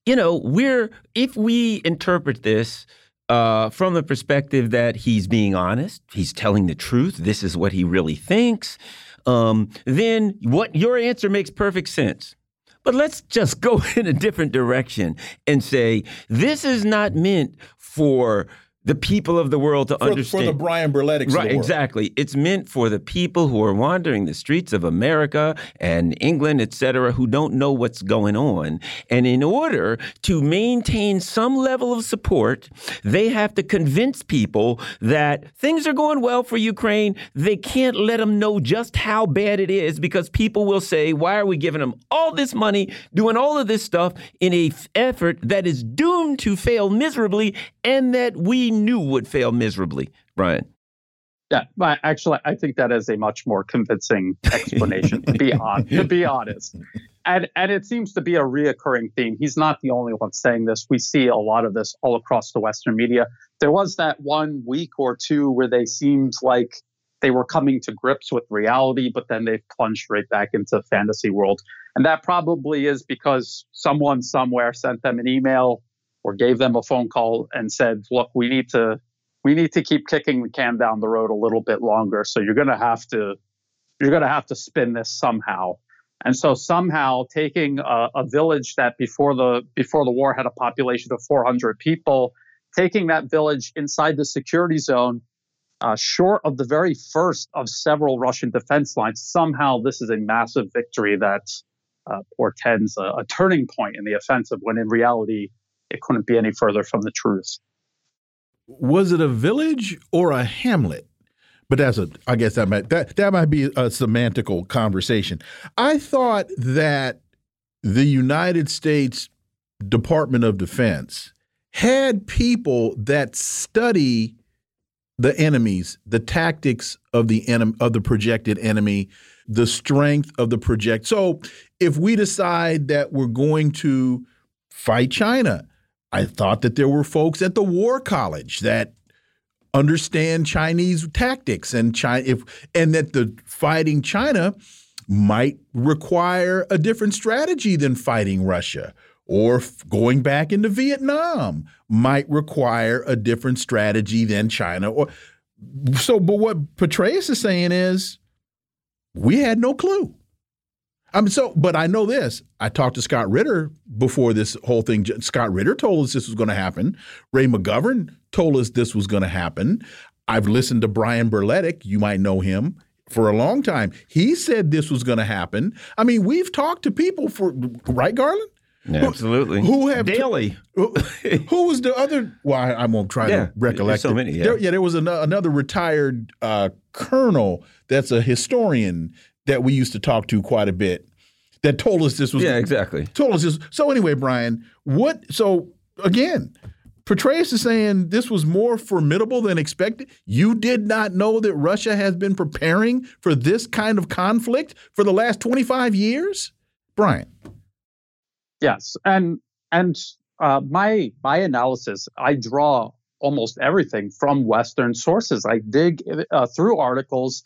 you know, we're if we interpret this uh, from the perspective that he's being honest, he's telling the truth. This is what he really thinks. Um, then what your answer makes perfect sense. But let's just go *laughs* in a different direction and say this is not meant for the people of the world to for, understand. For the Brian Berletics Right, exactly. It's meant for the people who are wandering the streets of America and England, et cetera, who don't know what's going on. And in order to maintain some level of support, they have to convince people that things are going well for Ukraine. They can't let them know just how bad it is because people will say, why are we giving them all this money, doing all of this stuff in a effort that is doomed to fail miserably and that we knew would fail miserably, Brian. Yeah, actually, I think that is a much more convincing explanation. to be *laughs* on, to be honest, and and it seems to be a reoccurring theme. He's not the only one saying this. We see a lot of this all across the Western media. There was that one week or two where they seemed like they were coming to grips with reality, but then they've plunged right back into fantasy world. And that probably is because someone somewhere sent them an email or gave them a phone call and said, "Look, we need to we need to keep kicking the can down the road a little bit longer. So you're going to have to you're going to have to spin this somehow." And so somehow taking a, a, village that before the before the war had a population of 400 people, taking that village inside the security zone, uh, short of the very first of several Russian defense lines, somehow this is a massive victory that uh, portends a, a turning point in the offensive. When in reality, it couldn't be any further from the truth. Was it a village or a hamlet? But that's a, I guess that might that that might be a semantical conversation. I thought that the United States Department of Defense had people that study the enemies, the tactics of the enemy of the projected enemy, the strength of the project. So if we decide that we're going to fight China, I thought that there were folks at the War College that understand Chinese tactics and China if and that the fighting China might require a different strategy than fighting Russia or going back into Vietnam might require a different strategy than China or so but what Petraeus is saying is we had no clue. I mean, so, but I know this. I talked to Scott Ritter before this whole thing. Scott Ritter told us this was going to happen. Ray McGovern told us this was going to happen. I've listened to Brian Berletic. You might know him for a long time. He said this was going to happen. I mean, we've talked to people for right, Garland. Yeah, absolutely. Who, who have daily? Who, who, was the other? Well, I, I won't try yeah, to recollect. So many. Yeah, there, yeah, there was an, another retired uh, colonel that's a historian that we used to talk to quite a bit that told us this was yeah exactly told us this. So anyway, Brian, what? So again, Petraeus is saying this was more formidable than expected. You did not know that Russia has been preparing for this kind of conflict for the last twenty five years, Brian. Yes, and and uh, my my analysis, I draw almost everything from Western sources. I dig uh, through articles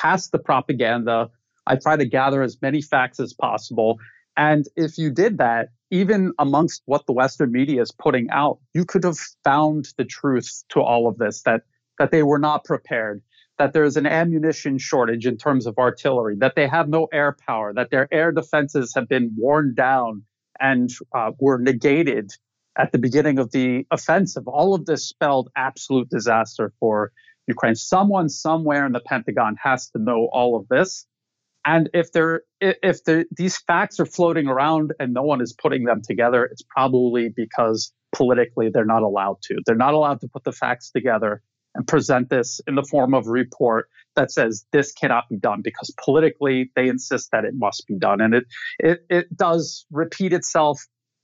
past the propaganda. I try to gather as many facts as possible. And if you did that, even amongst what the Western media is putting out, you could have found the truth to all of this that that they were not prepared, that there's an ammunition shortage in terms of artillery, that they have no air power, that their air defenses have been worn down and uh, were negated at the beginning of the offensive. All of this spelled absolute disaster for Ukraine. Someone somewhere in the Pentagon has to know all of this. And if they're if the, these facts are floating around and no one is putting them together, it's probably because politically they're not allowed to. They're not allowed to put the facts together and present this in the form of a report that says this cannot be done because politically they insist that it must be done. And it it, it does repeat itself.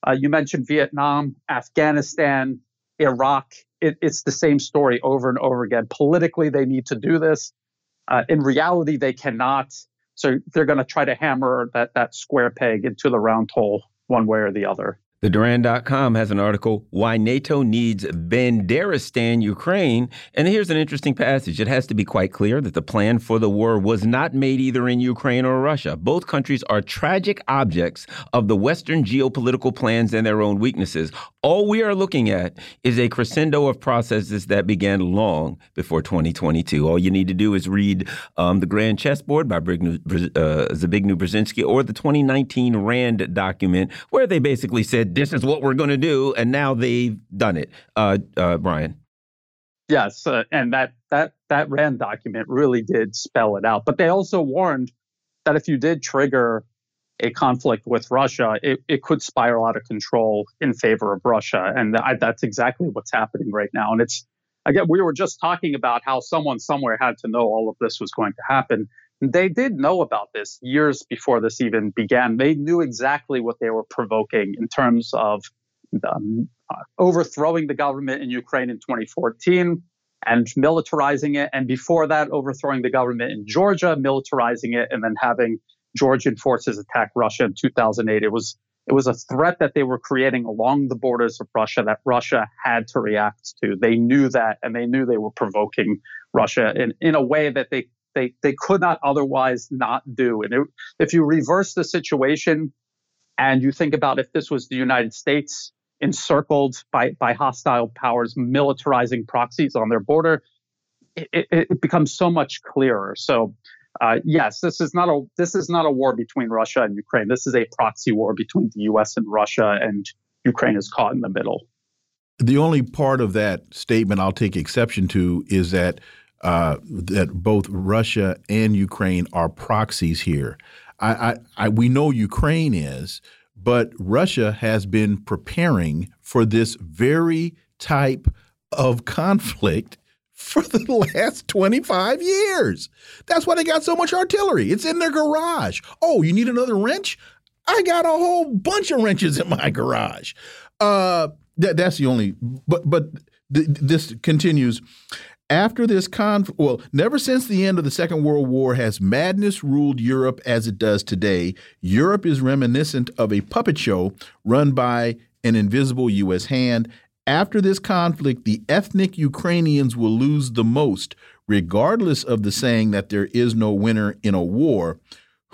Uh, you mentioned Vietnam, Afghanistan, Iraq, it, it's the same story over and over again. Politically, they need to do this. Uh, in reality, they cannot. So they're going to try to hammer that, that square peg into the round hole one way or the other. The Duran.com has an article, Why NATO Needs Banderistan Ukraine. And here's an interesting passage. It has to be quite clear that the plan for the war was not made either in Ukraine or Russia. Both countries are tragic objects of the Western geopolitical plans and their own weaknesses. All we are looking at is a crescendo of processes that began long before 2022. All you need to do is read um, The Grand Chessboard by Zbigniew uh, Brzezinski or the 2019 RAND document, where they basically said, this is what we're going to do, and now they've done it. Uh, uh, Brian. Yes, uh, and that that that RAND document really did spell it out. But they also warned that if you did trigger a conflict with Russia, it, it could spiral out of control in favor of Russia, and I, that's exactly what's happening right now. And it's again, we were just talking about how someone somewhere had to know all of this was going to happen. They did know about this years before this even began. They knew exactly what they were provoking in terms of um, uh, overthrowing the government in Ukraine in 2014 and militarizing it. And before that, overthrowing the government in Georgia, militarizing it, and then having Georgian forces attack Russia in 2008. It was it was a threat that they were creating along the borders of Russia that Russia had to react to. They knew that, and they knew they were provoking Russia in, in a way that they they they could not otherwise not do. And it, if you reverse the situation and you think about if this was the United States encircled by by hostile powers militarizing proxies on their border, it, it, becomes so much clearer. So. Uh, yes, this is not a this is not a war between Russia and Ukraine. This is a proxy war between the U.S. and Russia, and Ukraine is caught in the middle. The only part of that statement I'll take exception to is that uh, that both Russia and Ukraine are proxies here. I, I, I, we know Ukraine is, but Russia has been preparing for this very type of conflict *laughs* for the last 25 years. That's why they got so much artillery. It's in their garage. Oh, you need another wrench? I got a whole bunch of wrenches in my garage. Uh, that, that's the only, but, but th this continues. After this conflict, well, never since the end of the Second World War has madness ruled Europe as it does today. Europe is reminiscent of a puppet show run by an invisible U.S. hand. After this conflict, the ethnic Ukrainians will lose the most, regardless of the saying that there is no winner in a war.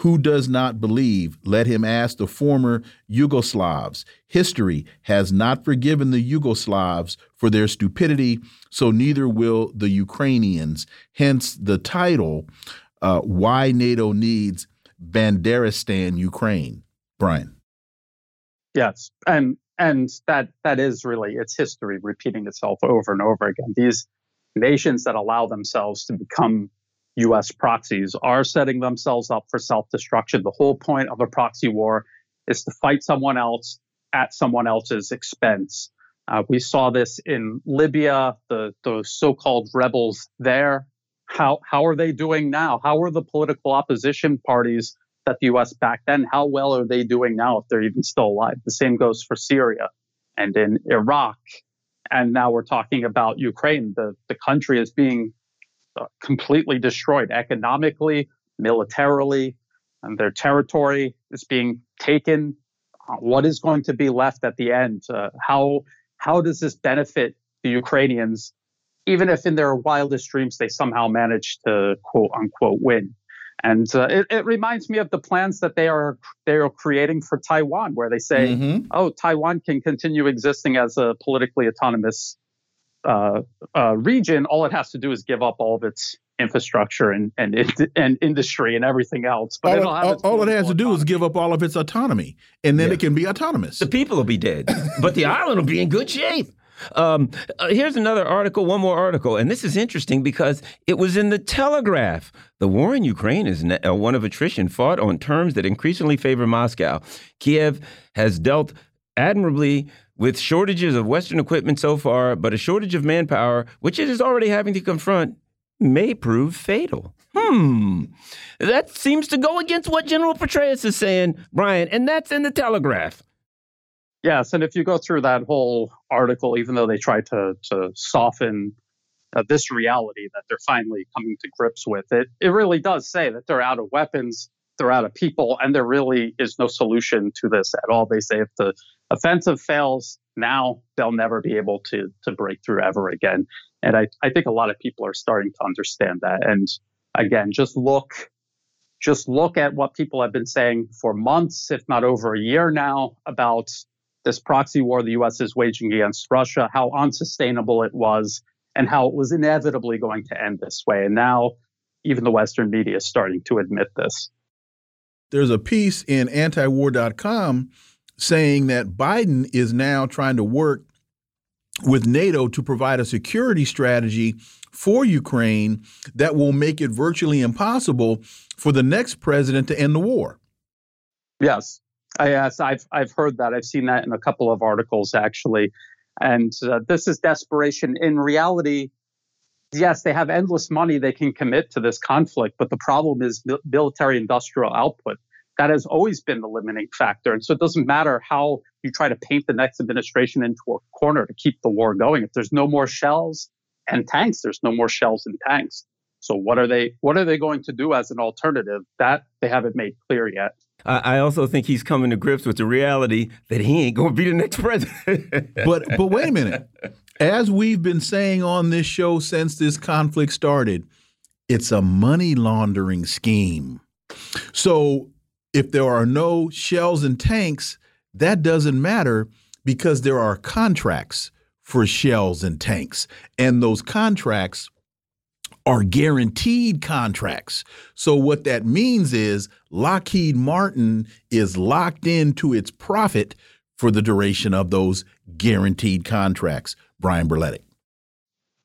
Who does not believe? Let him ask the former Yugoslavs. History has not forgiven the Yugoslavs for their stupidity, so neither will the Ukrainians. Hence the title, uh, Why NATO Needs Banderistan Ukraine. Brian. Yes. And and that that is really it's history repeating itself over and over again. These nations that allow themselves to become US proxies are setting themselves up for self destruction. The whole point of a proxy war is to fight someone else at someone else's expense. Uh, we saw this in Libya, the, the so called rebels there. How, how are they doing now? How are the political opposition parties that the US backed then? How well are they doing now if they're even still alive? The same goes for Syria and in Iraq. And now we're talking about Ukraine. The, the country is being completely destroyed economically, militarily, and their territory is being taken. Uh, what is going to be left at the end? Uh, how how does this benefit the Ukrainians, even if in their wildest dreams they somehow manage to quote unquote win? And uh, it, it, reminds me of the plans that they are they are creating for Taiwan, where they say, mm-hmm. "Oh, Taiwan can continue existing as a politically autonomous uh, uh, region, all it has to do is give up all of its infrastructure and and and industry and everything else. But all, it, all, all it has to do is give up all of its autonomy, and then yeah. it can be autonomous. The people will be dead, but the *laughs* island will be in good shape. Um, uh, here's another article, one more article, and this is interesting because it was in the Telegraph. The war in Ukraine is uh, one of attrition, fought on terms that increasingly favor Moscow. Kiev has dealt admirably with shortages of Western equipment so far, but a shortage of manpower, which it is already having to confront, may prove fatal. Hmm. That seems to go against what General Petraeus is saying, Brian, and that's in the Telegraph. Yes, and if you go through that whole article, even though they try to to soften uh, this reality that they're finally coming to grips with, it it really does say that they're out of weapons, they're out of people, and there really is no solution to this at all. They say if the offensive fails, now they'll never be able to to break through ever again. And I, I think a lot of people are starting to understand that. And again, just look just look at what people have been saying for months, if not over a year now, about this proxy war the US is waging against Russia, how unsustainable it was, and how it was inevitably going to end this way. And now even the Western media is starting to admit this. There's a piece in antiwar.com saying that Biden is now trying to work with NATO to provide a security strategy for Ukraine that will make it virtually impossible for the next president to end the war. Yes, yes, I've I've heard that. I've seen that in a couple of articles actually, and uh, this is desperation. In reality, yes, they have endless money they can commit to this conflict, but the problem is military-industrial output. That has always been the limiting factor, and so it doesn't matter how you try to paint the next administration into a corner to keep the war going. If there's no more shells and tanks, there's no more shells and tanks. So what are they what are they going to do as an alternative? That they haven't made clear yet. I also think he's coming to grips with the reality that he ain't going to be the next president. *laughs* but but wait a minute. As we've been saying on this show since this conflict started, it's a money laundering scheme. So if there are no shells and tanks, that doesn't matter because there are contracts for shells and tanks. And those contracts are guaranteed contracts. So what that means is Lockheed Martin is locked into its profit for the duration of those guaranteed contracts. Brian Berletic.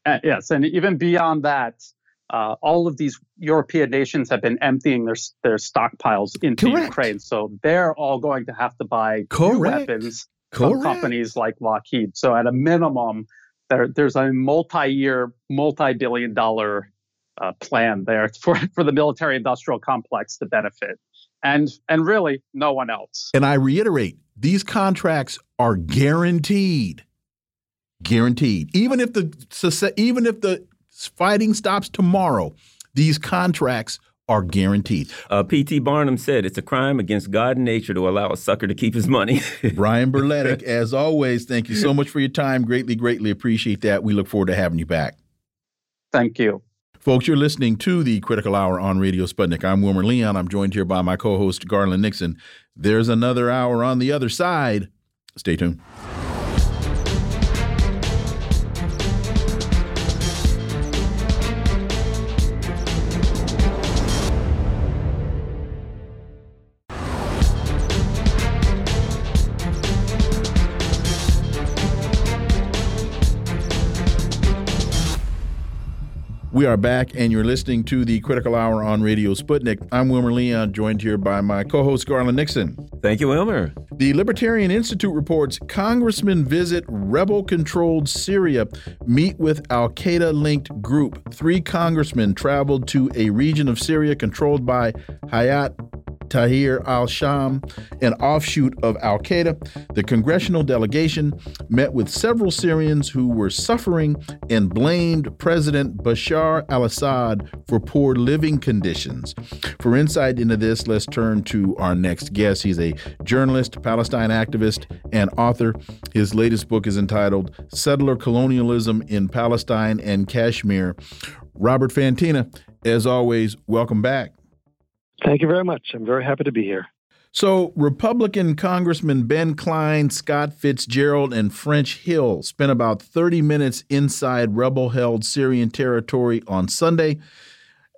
Uh, yes, and even beyond that, uh, all of these European nations have been emptying their their stockpiles into Correct. Ukraine, so they're all going to have to buy weapons Correct. from companies like Lockheed. So at a minimum, there, there's a multi-year, multi-billion-dollar uh, plan there *laughs* for, for the military-industrial complex to benefit, and and really no one else. And I reiterate, these contracts are guaranteed, guaranteed. Even if the even if the fighting stops tomorrow, these contracts are guaranteed. Uh, P.T. Barnum said it's a crime against God and nature to allow a sucker to keep his money. *laughs* Brian Berletic, as always, thank you so much for your time. Greatly, greatly appreciate that. We look forward to having you back. Thank you. Folks, you're listening to the Critical Hour on Radio Sputnik. I'm Wilmer Leon. I'm joined here by my co host, Garland Nixon. There's another hour on the other side. Stay tuned. We are back, and you're listening to the Critical Hour on Radio Sputnik. I'm Wilmer Leon, joined here by my co host, Garland Nixon. Thank you, Wilmer. The Libertarian Institute reports congressmen visit rebel controlled Syria, meet with Al Qaeda linked group. Three congressmen traveled to a region of Syria controlled by Hayat Tahrir al Sham, an offshoot of Al Qaeda. The congressional delegation met with several Syrians who were suffering and blamed President Bashar al Assad for poor living conditions. For insight into this, let's turn to our next guest. He's a journalist, Palestine activist, and author. His latest book is entitled Settler Colonialism in Palestine and Kashmir. Robert Fantina, as always, welcome back. Thank you very much. I'm very happy to be here. So, Republican Congressman Ben Cline, Scott Fitzgerald, and French Hill spent about 30 minutes inside rebel held Syrian territory on Sunday.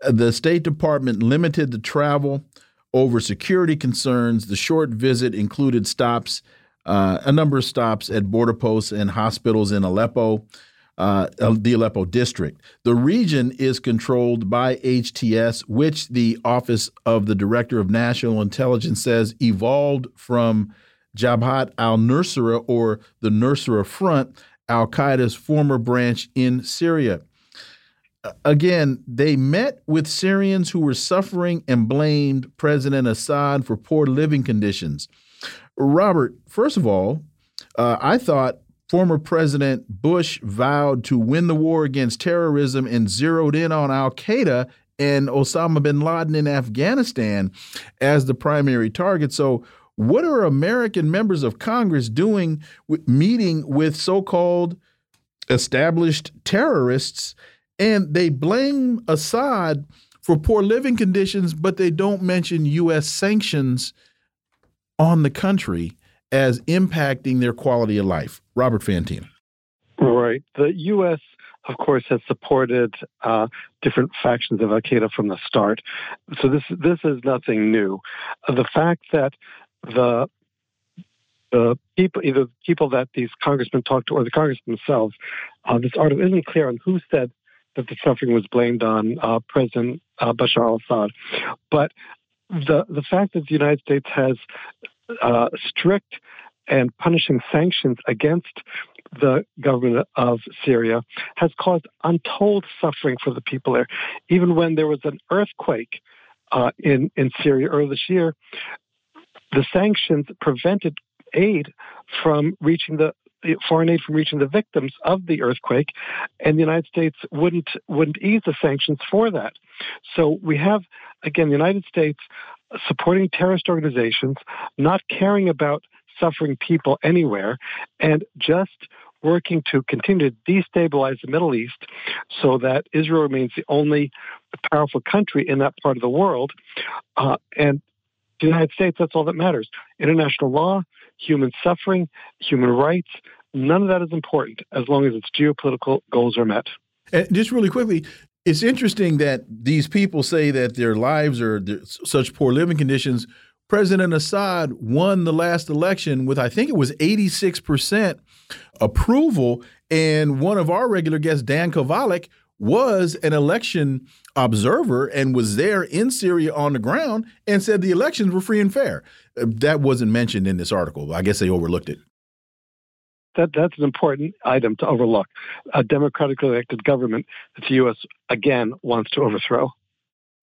The State Department limited the travel over security concerns. The short visit included stops, uh, a number of stops at border posts and hospitals in Aleppo uh, the Aleppo district. The region is controlled by HTS, which the Office of the Director of National Intelligence says evolved from Jabhat al Nusra or the Nusra Front, Al Qaeda's former branch in Syria. Again, they met with Syrians who were suffering and blamed President Assad for poor living conditions. Robert, first of all, uh, I thought Former President Bush vowed to win the war against terrorism and zeroed in on Al Qaeda and Osama bin Laden in Afghanistan as the primary target. So, What are American members of Congress doing with meeting with so called established terrorists? And they blame Assad for poor living conditions, but they don't mention U.S. sanctions on the country as impacting their quality of life. Robert Fantina. Right. The U.S., of course, has supported uh, different factions of Al Qaeda from the start. So this this is nothing new. Uh, the fact that the the people, either people that these congressmen talked to or the congressmen themselves, uh, this article isn't clear on who said that the suffering was blamed on uh, President uh, Bashar al-Assad, but the the fact that the United States has uh, strict and punishing sanctions against the government of Syria has caused untold suffering for the people there. Even when there was an earthquake uh, in in Syria earlier this year, the sanctions prevented aid from reaching the foreign aid from reaching the victims of the earthquake, and the United States wouldn't wouldn't ease the sanctions for that. So we have again the United States supporting terrorist organizations, not caring about suffering people anywhere, and just working to continue to destabilize the Middle East so that Israel remains the only powerful country in that part of the world. Uh, and the United States, that's all that matters. International law, human suffering, human rights, none of that is important as long as its geopolitical goals are met. And just really quickly, it's interesting that these people say that their lives are such poor living conditions. President Assad won the last election with, I think it was 86% approval. And one of our regular guests, Dan Kovalik, was an election observer and was there in Syria on the ground and said the elections were free and fair. Uh, that wasn't mentioned in this article. I guess they overlooked it that that's an important item to overlook. A democratically elected government that the U.S. again wants to overthrow.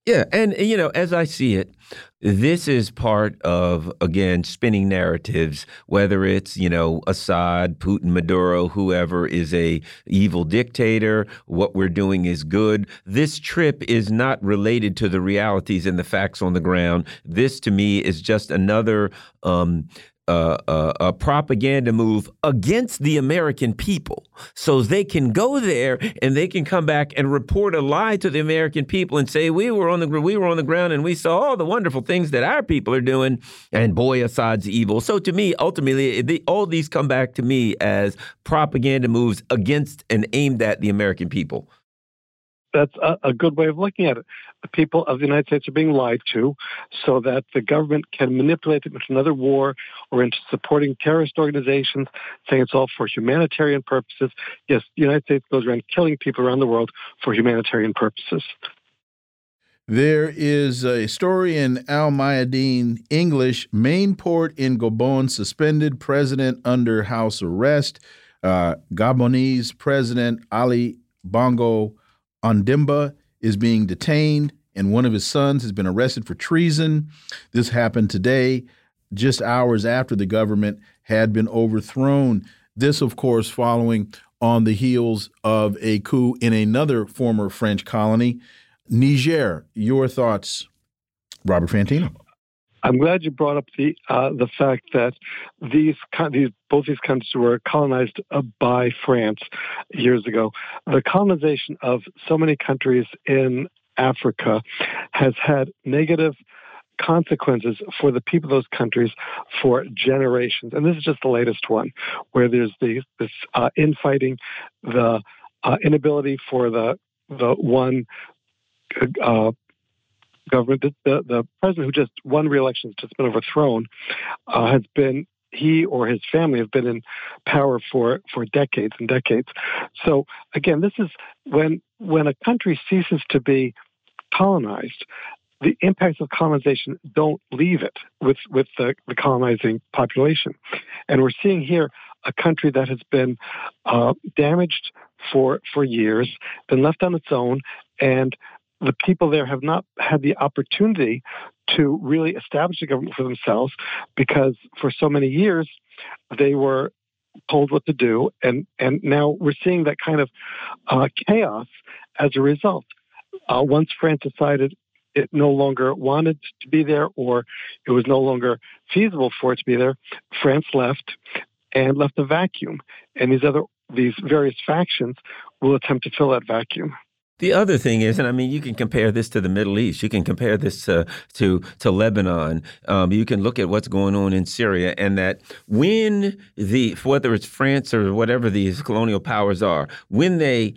Yeah, and you know, as I see it, this is part of again spinning narratives. Whether it's you know Assad, Putin, Maduro, whoever is a evil dictator, what we're doing is good. This trip is not related to the realities and the facts on the ground. This, to me, is just another um, a propaganda move against the American people. So they can go there and they can come back and report a lie to the American people and say we were on the we were on the ground and we saw all the wonderful things that our people are doing. And boy, Assad's evil. So to me, ultimately, the, all these come back to me as propaganda moves against and aimed at the American people that's a, a, good way of looking at it. The people of the United States are being lied to so that the government can manipulate them into another war or into supporting terrorist organizations, saying it's all for humanitarian purposes. Yes, the United States goes around killing people around the world for humanitarian purposes. There is a story in Al Mayadeen English. Main port in Gabon suspended, president under house arrest. Uh, Gabonese President Ali Bongo Ondimba is being detained, and one of his sons has been arrested for treason. This happened today, just hours after the government had been overthrown. This, of course, following on the heels of a coup in another former French colony, Niger. Your thoughts, Robert Fantina? I'm glad you brought up the uh, the fact that these, these both these countries were colonized uh, by France years ago. The colonization of so many countries in Africa has had negative consequences for the people of those countries for generations. And this is just the latest one, where there's the, this uh, infighting, the uh, inability for the the one uh, government, the, the, the president who just won re-election, has just been overthrown, uh, has been he or his family have been in power for for decades and decades. So again, this is when when a country ceases to be colonized, the impacts of colonization don't leave it with with the, the colonizing population, and we're seeing here a country that has been uh, damaged for for years, been left on its own, and the people there have not had the opportunity to really establish a government for themselves because for so many years they were told what to do, and and now we're seeing that kind of uh, chaos as a result. Uh, once France decided it no longer wanted to be there or it was no longer feasible for it to be there, France left and left a vacuum. And these other these various factions will attempt to fill that vacuum. The other thing is, and I mean, you can compare this to the Middle East. You can compare this to to, to Lebanon. Um, you can look at what's going on in Syria, and that when the whether it's France or whatever these colonial powers are, when they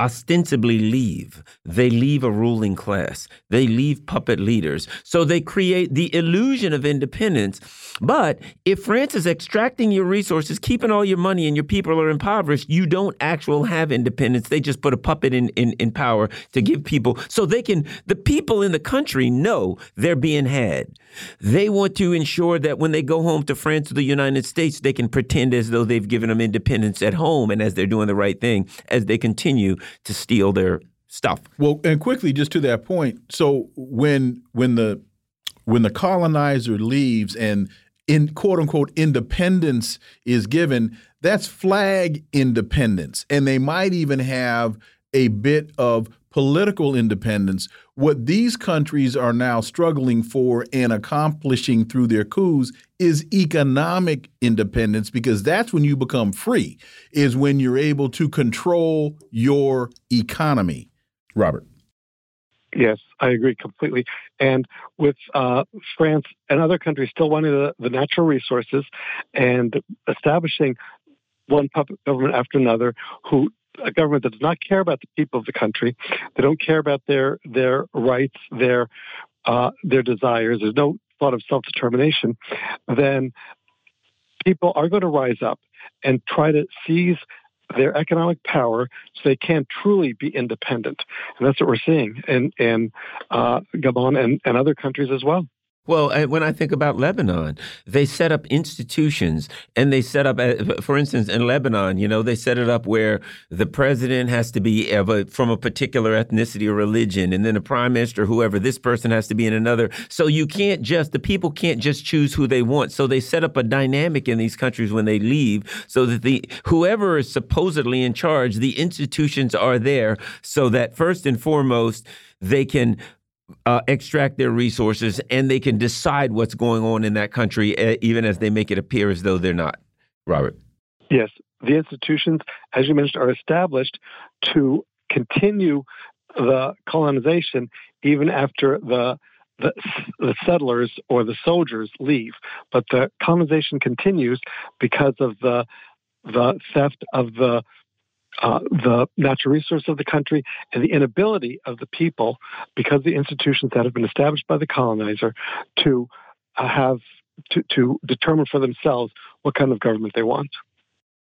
ostensibly leave. They leave a ruling class. They leave puppet leaders. So they create the illusion of independence. But if France is extracting your resources, keeping all your money, and your people are impoverished, you don't actually have independence. They just put a puppet in, in, in power to give people so they can, the people in the country know they're being had. They want to ensure that when they go home to France or the United States, they can pretend as though they've given them independence at home and as they're doing the right thing as they continue to steal their stuff. Well, and quickly, just to that point, so when when the when the colonizer leaves and in quote unquote independence is given, that's flag independence, and they might even have a bit of political independence. What these countries are now struggling for and accomplishing through their coups is economic independence because that's when you become free, is when you're able to control your economy. Robert. Yes, I agree completely. And with uh, France and other countries still wanting the, the natural resources and establishing one puppet government after another who a government that does not care about the people of the country. They don't care about their their rights, their uh, their desires. There's no thought of self determination. Then people are going to rise up and try to seize their economic power so they can truly be independent. And that's what we're seeing in, in uh, Gabon and, and other countries as well. Well, when I think about Lebanon, they set up institutions and they set up, uh, for instance, in Lebanon, you know, they set it up where the president has to be a, from a particular ethnicity or religion, and then the prime minister, whoever, this person has to be in another. So you can't just, the people can't just choose who they want. So they set up a dynamic in these countries when they leave so that the, whoever is supposedly in charge, the institutions are there so that first and foremost, they can uh, extract their resources and they can decide what's going on in that country, even as they make it appear as though they're not. Robert. Yes, the institutions, as you mentioned, are established to continue the colonization even after the, the, the settlers or the soldiers leave. But the colonization continues because of the the theft of the uh, the natural resource of the country and the inability of the people, because the institutions that have been established by the colonizer, to uh, have to, to determine for themselves what kind of government they want.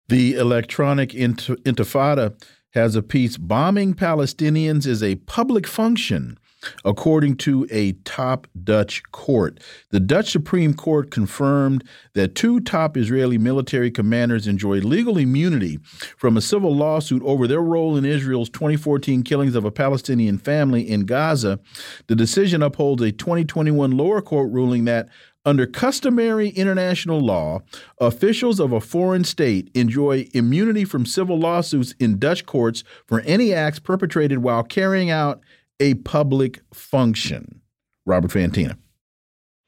The electronic intifada has a piece bombing Palestinians is a public function according to a top Dutch court. The Dutch Supreme Court confirmed that two top Israeli military commanders enjoy legal immunity from a civil lawsuit over their role in Israel's 2014 killings of a Palestinian family in Gaza. The decision upholds a 2021 lower court ruling that under customary international law, officials of a foreign state enjoy immunity from civil lawsuits in Dutch courts for any acts perpetrated while carrying out a public function. Robert Fantina.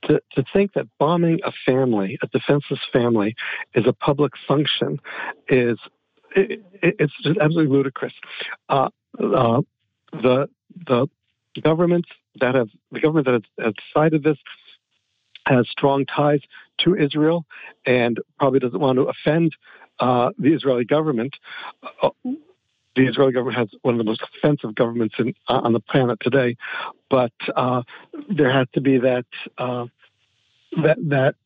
To, to think that bombing a family, a defenseless family, is a public function is it, it's just absolutely ludicrous. Uh, uh, the the governments that have the government that has, has decided this has strong ties to Israel and probably doesn't want to offend uh, the Israeli government. Uh, the Israeli government has one of the most offensive governments in, uh, on the planet today, but uh, there has to be that uh, that that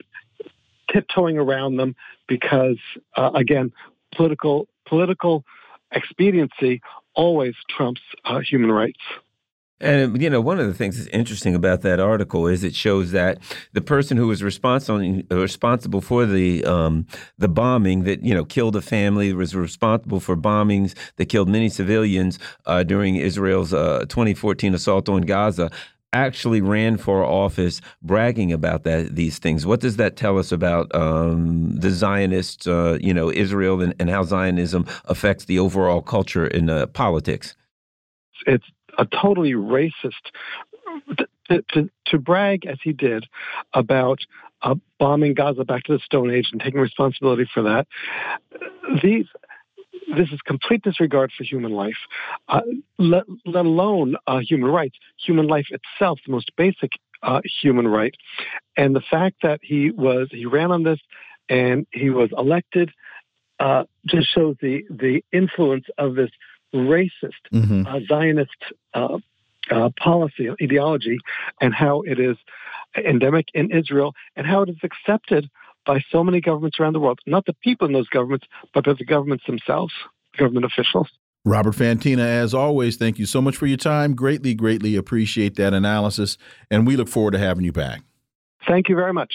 tiptoeing around them because uh, again, political political expediency always trumps uh, human rights. And you know, one of the things that's interesting about that article is it shows that the person who was responsible responsible for the um, the bombing that you know killed a family was responsible for bombings that killed many civilians uh, during Israel's uh, 2014 assault on Gaza actually ran for office bragging about that these things. What does that tell us about um, the Zionists, uh, you know, Israel and, and, how Zionism affects the overall culture in uh, politics? It's a totally racist to, to, to brag as he did about uh, bombing Gaza back to the Stone Age and taking responsibility for that, these this is complete disregard for human life, uh, let, let, alone uh, human rights. Human life itself, the most basic uh, human right, and the fact that he was he ran on this and he was elected uh, just shows the the influence of this racist mm-hmm. Uh, Zionist uh, policy ideology and how it is endemic in Israel and how it is accepted by so many governments around the world. Not the people in those governments, but by the governments themselves, government officials. Robert Fantina, as always, thank you so much for your time. Greatly, greatly appreciate that analysis, and we look forward to having you back. Thank you very much.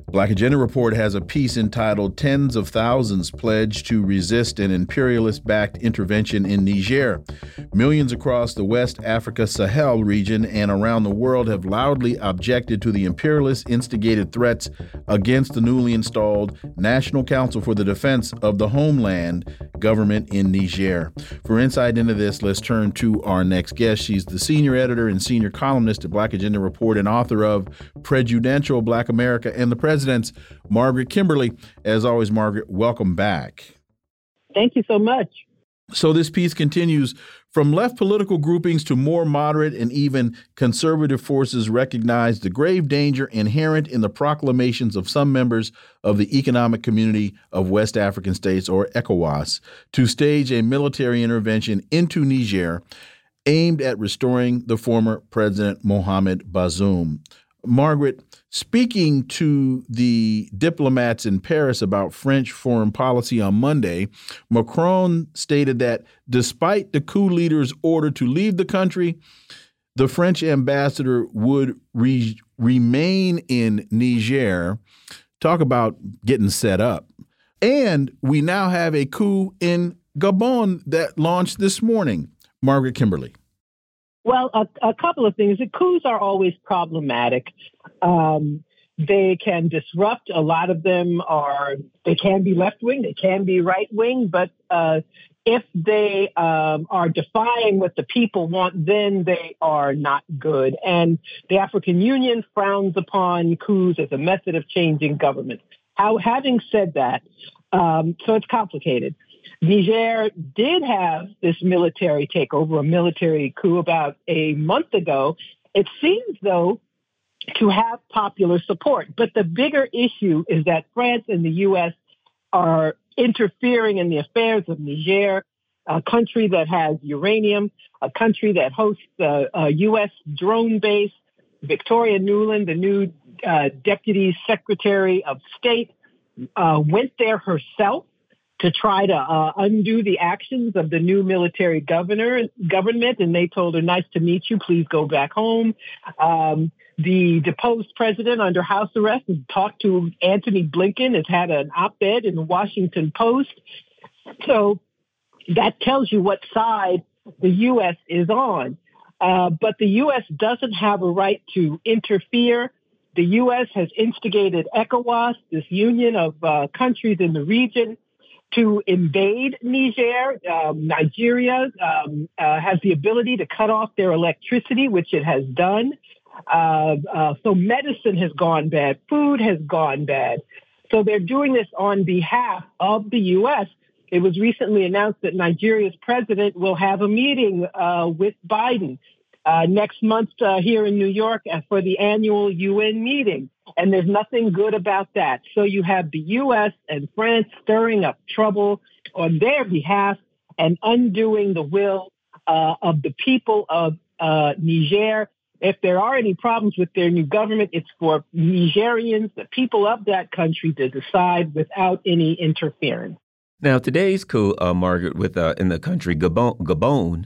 Black Agenda Report has a piece entitled Tens of Thousands Pledge to Resist an Imperialist Backed Intervention in Niger. Millions across the West Africa Sahel region and around the world have loudly objected to the imperialist instigated threats against the newly installed National Council for the Defense of the Homeland government in Niger. For insight into this, let's turn to our next guest. She's the senior editor and senior columnist at Black Agenda Report and author of Prejudential Black America and the President Presidents, Margaret Kimberley. As always, Margaret, welcome back. Thank you so much. So, this piece continues from left political groupings to more moderate and even conservative forces recognize the grave danger inherent in the proclamations of some members of the Economic Community of West African States, or ECOWAS, to stage a military intervention into Niger aimed at restoring the former President Mohamed Bazoum. Margaret, speaking to the diplomats in Paris about French foreign policy on Monday, Macron stated that despite the coup leader's order to leave the country, the French ambassador would re remain in Niger. Talk about getting set up. And we now have a coup in Gabon that launched this morning. Margaret Kimberley. Well, a, a couple of things. The coups are always problematic. Um, they can disrupt. A lot of them are, they can be left wing, they can be right wing, but uh, if they um, are defying what the people want, then they are not good. And the African Union frowns upon coups as a method of changing government. How, having said that, um, so it's complicated. Niger did have this military takeover, a military coup about a month ago. It seems, though, to have popular support. But the bigger issue is that France and the U.S. are interfering in the affairs of Niger, a country that has uranium, a country that hosts a, a U.S. drone base. Victoria Nuland, the new uh, Deputy Secretary of State, uh, went there herself to try to uh, undo the actions of the new military governor government, and they told her, "Nice to meet you. Please go back home." Um, the deposed president under house arrest has talked to Antony Blinken. Has had an op-ed in the Washington Post. So that tells you what side the U.S. is on. Uh, but the U.S. doesn't have a right to interfere. The U.S. has instigated ECOWAS, this union of uh, countries in the region, to invade Niger. Um, Nigeria um, uh, has the ability to cut off their electricity, which it has done. Uh, uh, so medicine has gone bad, food has gone bad. So they're doing this on behalf of the U.S. It was recently announced that Nigeria's president will have a meeting uh, with Biden uh, next month uh, here in New York for the annual UN meeting. And there's nothing good about that. So you have the U.S. and France stirring up trouble on their behalf and undoing the will uh, of the people of uh, Niger. If there are any problems with their new government, it's for Nigerians, the people of that country, to decide without any interference. Now, today's coup, uh, Margaret, with uh, in the country Gabon, Gabon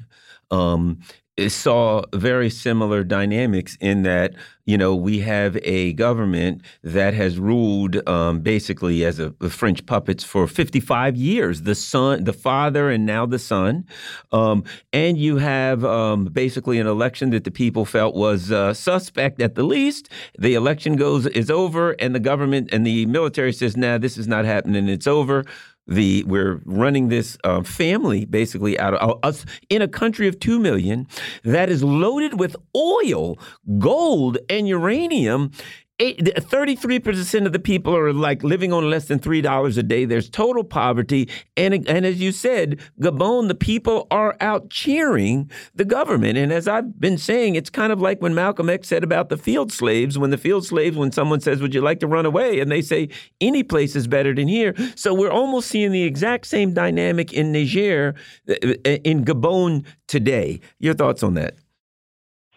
um, saw very similar dynamics in that you know we have a government that has ruled um, basically as a, a, French puppets for 55 years. The son, the father, and now the son, um, and you have um, basically an election that the people felt was uh, suspect at the least. The election goes is over, and the government and the military says, "Nah, this is not happening. It's over." The we're running this uh, family basically out of uh, us in a country of 2 million that is loaded with oil gold and uranium 33% of the people are like living on less than $3 a day. There's total poverty. And, and as you said, Gabon, the people are out cheering the government. And as I've been saying, it's kind of like when Malcolm X said about the field slaves, when the field slaves, when someone says, Would you like to run away? And they say, Any place is better than here. So we're almost seeing the exact same dynamic in Niger, uh, in Gabon today. Your thoughts on that?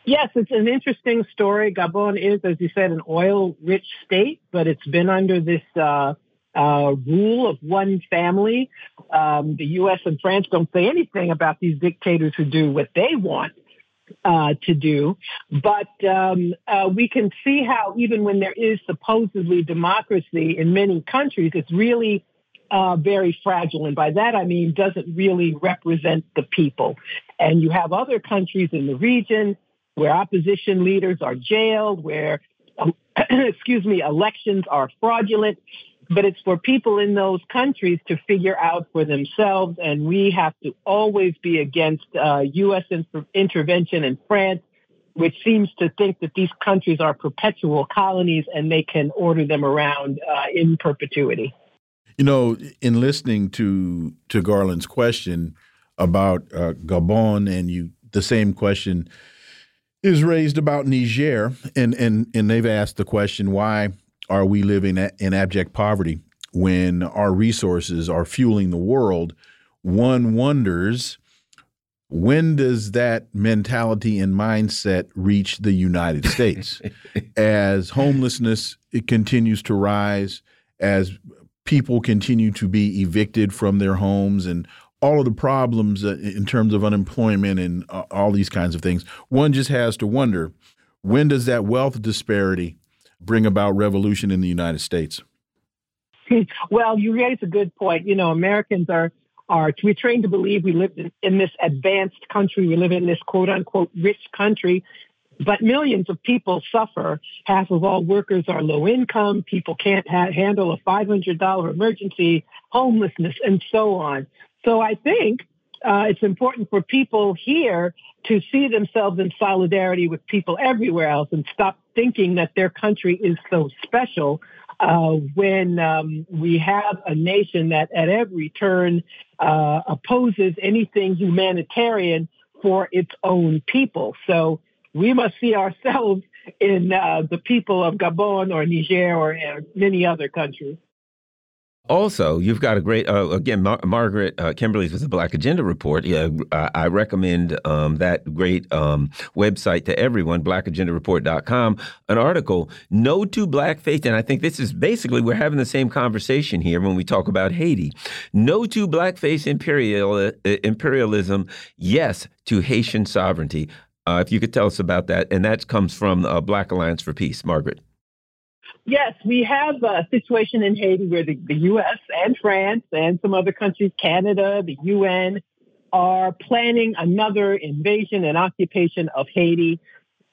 Yes, it's an interesting story. Gabon is, as you said, an oil-rich state, but it's been under this uh, uh, rule of one family. Um, the U.S. and France don't say anything about these dictators who do what they want uh, to do. But um, uh, we can see how even when there is supposedly democracy in many countries, it's really uh, very fragile. And by that, I mean, doesn't really represent the people. And you have other countries in the region where opposition leaders are jailed, where, *clears throat* excuse me, elections are fraudulent. But it's for people in those countries to figure out for themselves. And we have to always be against uh, U.S. In- intervention in France, which seems to think that these countries are perpetual colonies and they can order them around uh, in perpetuity. You know, in listening to to Garland's question about uh, Gabon, and you the same question is raised about Niger, and and and they've asked the question: Why are we living in abject poverty when our resources are fueling the world? One wonders when does that mentality and mindset reach the United States *laughs* as homelessness it continues to rise, as people continue to be evicted from their homes and all of the problems uh, in terms of unemployment and uh, all these kinds of things, one just has to wonder when does that wealth disparity bring about revolution in the United States? *laughs* Well, you raise a good point. You know, Americans are are we're trained to believe we live in, in this advanced country. We live in this quote unquote rich country, but millions of people suffer. Half of all workers are low income. People can't ha handle a $500 emergency, homelessness, and so on. So I think uh, it's important for people here to see themselves in solidarity with people everywhere else and stop thinking that their country is so special uh, when um, we have a nation that at every turn uh, opposes anything humanitarian for its own people. So we must see ourselves in uh, the people of Gabon or Niger or uh, many other countries. Also, you've got a great uh, again, Mar Margaret uh, Kimberley's with the Black Agenda Report. Yeah, I, I recommend um, that great um, website to everyone, blackagendareport.com. An article, "No to Blackface," and I think this is basically we're having the same conversation here when we talk about Haiti. No to Blackface imperial, uh, imperialism. Yes to Haitian sovereignty. Uh, if you could tell us about that, and that comes from uh, Black Alliance for Peace, Margaret. Yes, we have a situation in Haiti where the, the U.S. and France and some other countries, Canada, the UN, are planning another invasion and occupation of Haiti.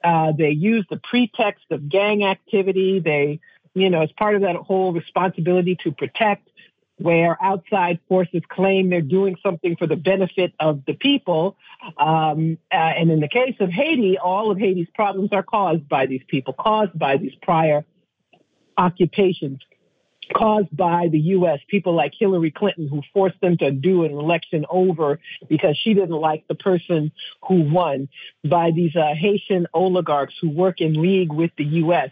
Uh, they use the pretext of gang activity. They, you know, as part of that whole responsibility to protect, where outside forces claim they're doing something for the benefit of the people. Um, uh, and in the case of Haiti, all of Haiti's problems are caused by these people, caused by these prior occupations caused by the U.S. People like Hillary Clinton who forced them to do an election over because she didn't like the person who won, by these uh, Haitian oligarchs who work in league with the U.S.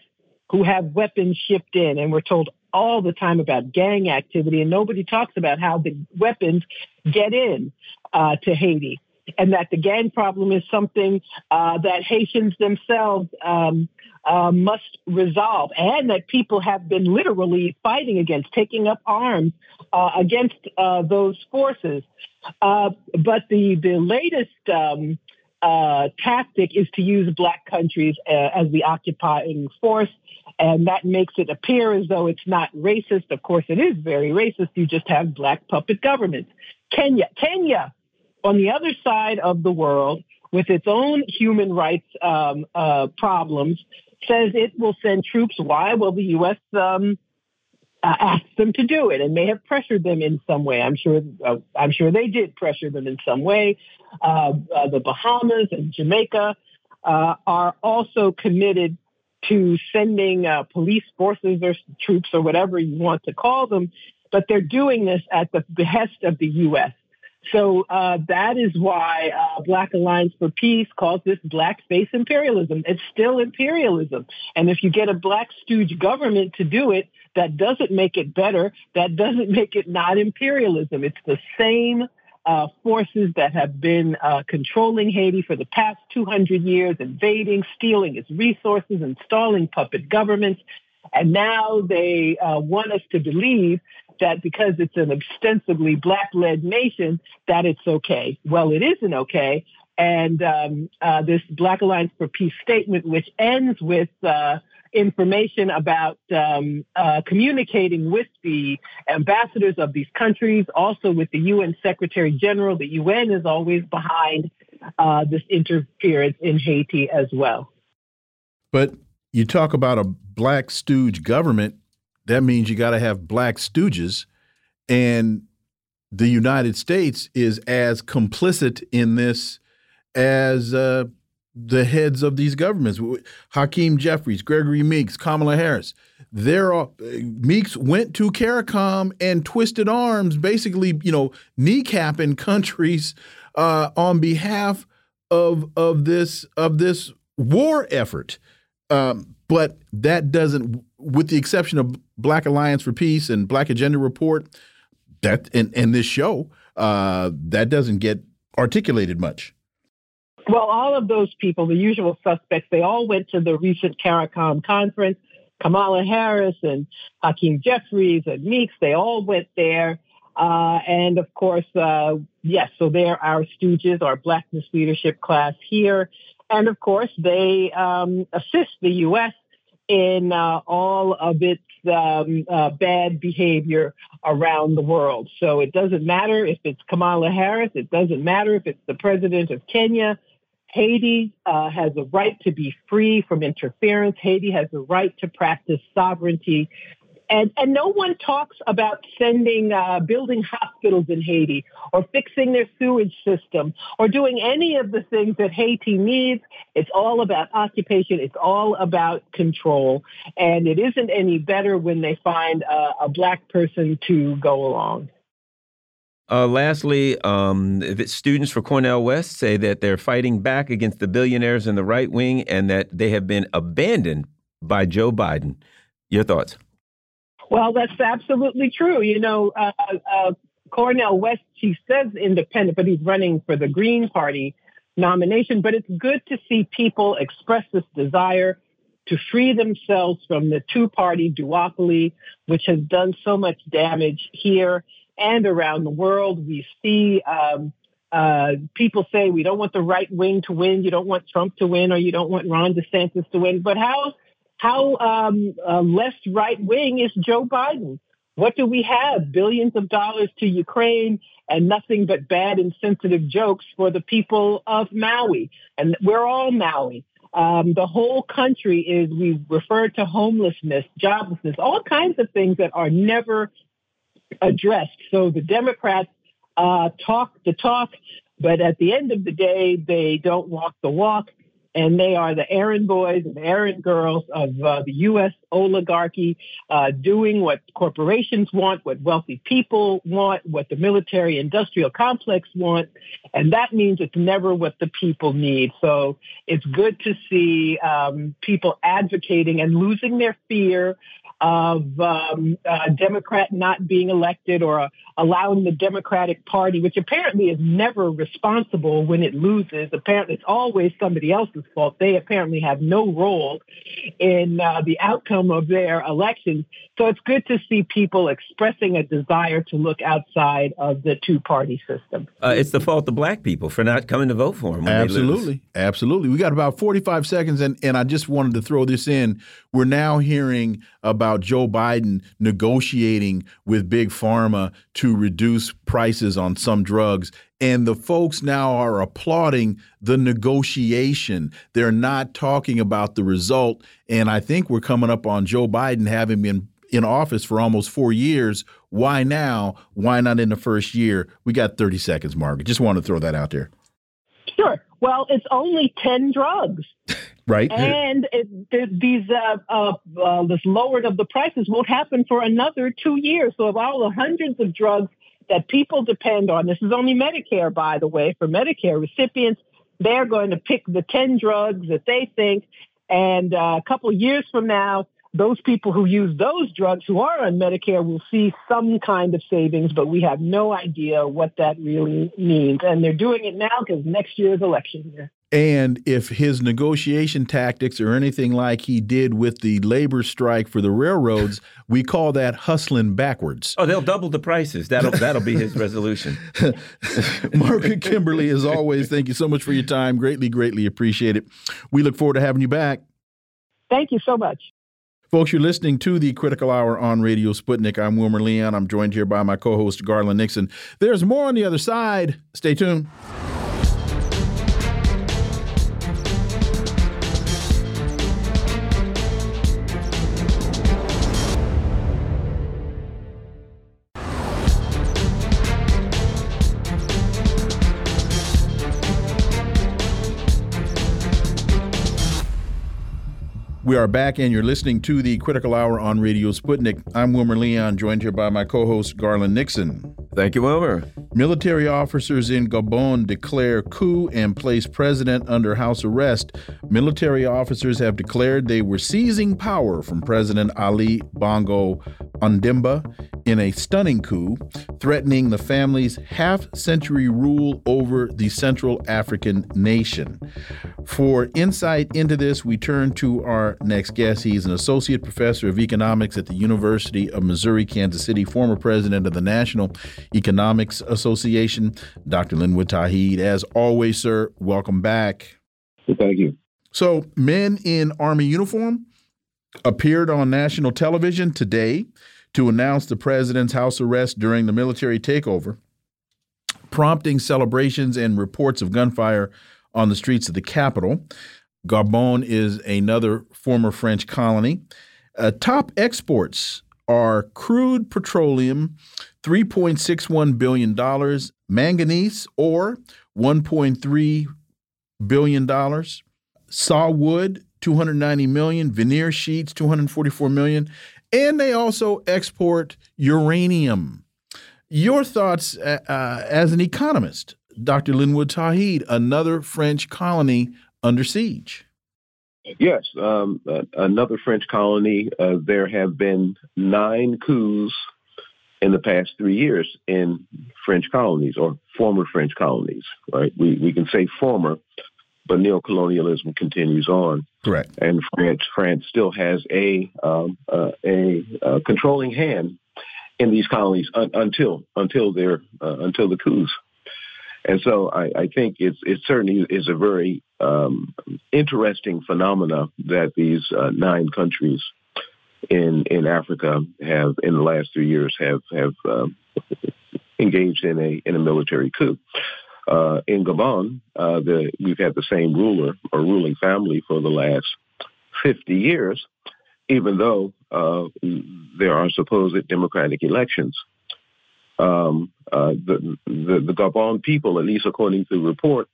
who have weapons shipped in, and we're told all the time about gang activity, and nobody talks about how the weapons get in uh, to Haiti. And that the gang problem is something uh, that Haitians themselves um, uh, must resolve, and that people have been literally fighting against, taking up arms uh, against uh, those forces. Uh, but the the latest um, uh, tactic is to use black countries as the occupying force. And that makes it appear as though it's not racist. Of course, it is very racist. You just have black puppet governments. Kenya, Kenya, on the other side of the world, with its own human rights um, uh, problems, says it will send troops. Why? Well, the U.S. Um, uh, asked them to do it and may have pressured them in some way. I'm sure. Uh, I'm sure they did pressure them in some way. Uh, uh the Bahamas and Jamaica uh, are also committed to sending police forces or troops or whatever you want to call them, but they're doing this at the behest of the U.S. So uh, that is why uh, Black Alliance for Peace calls this blackface imperialism. It's still imperialism. And if you get a black stooge government to do it, that doesn't make it better. That doesn't *laughs* make it not imperialism. It's the same uh, forces that have been uh, controlling Haiti for the past 200 years, invading, stealing its resources, installing puppet governments. And now they uh, want us to believe that because it's an ostensibly black-led nation, that it's okay. Well, it isn't okay. And um, uh, this Black Alliance for Peace statement, which ends with uh, information about um, uh, communicating with the ambassadors of these countries, also with the UN Secretary General. The UN is always behind uh, this interference in Haiti as well. But you talk about a black stooge government that means you got to have black stooges. And the United States is as complicit in this as uh, the heads of these governments. Hakeem Jeffries, Gregory Meeks, Kamala Harris. They're all, Meeks went to CARICOM and twisted arms, basically, you know, kneecapping countries uh, on behalf of of this of this war effort. Um, but that doesn't, with the exception of Black Alliance for Peace and Black Agenda Report, that and, and this show, uh, that doesn't get articulated much. Well, all of those people, the usual suspects, they all went to the recent CARICOM conference. Kamala Harris and Hakeem Jeffries and Meeks, they all went there. Uh, and of course, uh, yes, so they're our stooges, our black misleadership class here. And of course, they um, assist the U.S. in uh, all of its um, uh, bad behavior around the world. So it doesn't matter if it's Kamala Harris, it doesn't matter if it's the president of Kenya. Haiti uh, has a right to be free from interference. Haiti has a right to practice sovereignty. And, and no one talks about sending, uh, building hospitals in Haiti or fixing their sewage system or doing any of the things that Haiti needs. It's all about occupation. It's all about control. And it isn't any better when they find a, a black person to go along. Uh, lastly, um, students for Cornel West say that they're fighting back against the billionaires in the right wing and that they have been abandoned by Joe Biden. Your thoughts? Well, that's absolutely true. You know, uh, uh, Cornel West, he says independent, but he's running for the Green Party nomination. But it's good to see people express this desire to free themselves from the two party duopoly, which has done so much damage here and around the world. We see um, uh, people say we don't want the right wing to win, you don't want Trump to win, or you don't want Ron DeSantis to win. But how how um, uh, less right wing is Joe Biden? What do we have? Billions of dollars to Ukraine and nothing but bad insensitive jokes for the people of Maui. And we're all Maui. Um, the whole country is, we refer to homelessness, joblessness, all kinds of things that are never addressed. So the Democrats uh, talk the talk, but at the end of the day, they don't walk the walk. And they are the errand boys and errand girls of uh, the U.S. oligarchy, uh, doing what corporations want, what wealthy people want, what the military industrial complex want, and that means it's never what the people need. So it's good to see um, people advocating and losing their fear of um, a Democrat not being elected or uh, allowing the Democratic Party, which apparently is never responsible when it loses. Apparently, it's always somebody else's fault. They apparently have no role in uh, the outcome of their elections. So it's good to see people expressing a desire to look outside of the two party system. Uh, it's the fault of black people for not coming to vote for him. Absolutely. Absolutely. We got about 45 seconds, and, and I just wanted to throw this in. We're now hearing about Joe Biden negotiating with Big Pharma to reduce prices on some drugs. And the folks now are applauding the negotiation. They're not talking about the result. And I think we're coming up on Joe Biden having been in office for almost four years. Why now? Why not in the first year? We got 30 seconds, Margaret. Just want to throw that out there. Sure. Well, it's only 10 drugs. *laughs* right. And it, these, uh, uh, uh, this lowering of the prices won't happen for another two years. So of all the hundreds of drugs that people depend on, this is only Medicare, by the way, for Medicare recipients, they're going to pick the 10 drugs that they think. And uh, a couple of years from now, those people who use those drugs who are on Medicare will see some kind of savings, but we have no idea what that really means. And they're doing it now because next year is election year. And if his negotiation tactics are anything like he did with the labor strike for the railroads, *laughs* we call that hustling backwards. Oh, they'll double the prices. That'll that'll be his *laughs* resolution. Margaret Kimberley, as always, thank you so much for your time. Greatly, greatly appreciate it. We look forward to having you back. Thank you so much. Folks, you're listening to the Critical Hour on Radio Sputnik. I'm Wilmer Leon. I'm joined here by my co host, Garland Nixon. There's more on the other side. Stay tuned. We are back, and you're listening to the Critical Hour on Radio Sputnik. I'm Wilmer Leon, joined here by my co host, Garland Nixon. Thank you, Wilmer. Military officers in Gabon declare coup and place president under house arrest. Military officers have declared they were seizing power from President Ali Bongo Ondimba in a stunning coup, threatening the family's half century rule over the Central African nation. For insight into this, we turn to our next guest. He's an associate professor of economics at the University of Missouri Kansas City, former president of the National Economics Association, Dr. Linwood Tauheed. As always, sir, welcome back. Thank you. So, men in Army uniform appeared on national television today to announce the president's house arrest during the military takeover, prompting celebrations and reports of gunfire on the streets of the capital. Gabon is another former French colony. Uh, top exports are crude petroleum, $3.61 billion, manganese ore, $1.3 billion, sawwood, 290 million, veneer sheets, 244 million, and they also export uranium. Your thoughts uh, uh, as an economist, Dr. Linwood Tauheed, another French colony under siege. Yes, um, uh, another French colony. Uh, there have been nine coups in the past three years in French colonies or former French colonies. Right? We we can say former, but neocolonialism continues on. Correct. And France France still has a um, uh, a uh, controlling hand in these colonies un- until until their uh, until the coups. And so I, I think it's it certainly is a very um, interesting phenomena that these uh, nine countries in in Africa have in the last three years have have um, engaged in a in a military coup. Uh, in Gabon, uh, the, we've had the same ruler or ruling family for the last 50 years, even though uh, there are supposed democratic elections um, uh, the, the, the Gabon people, at least according to the report,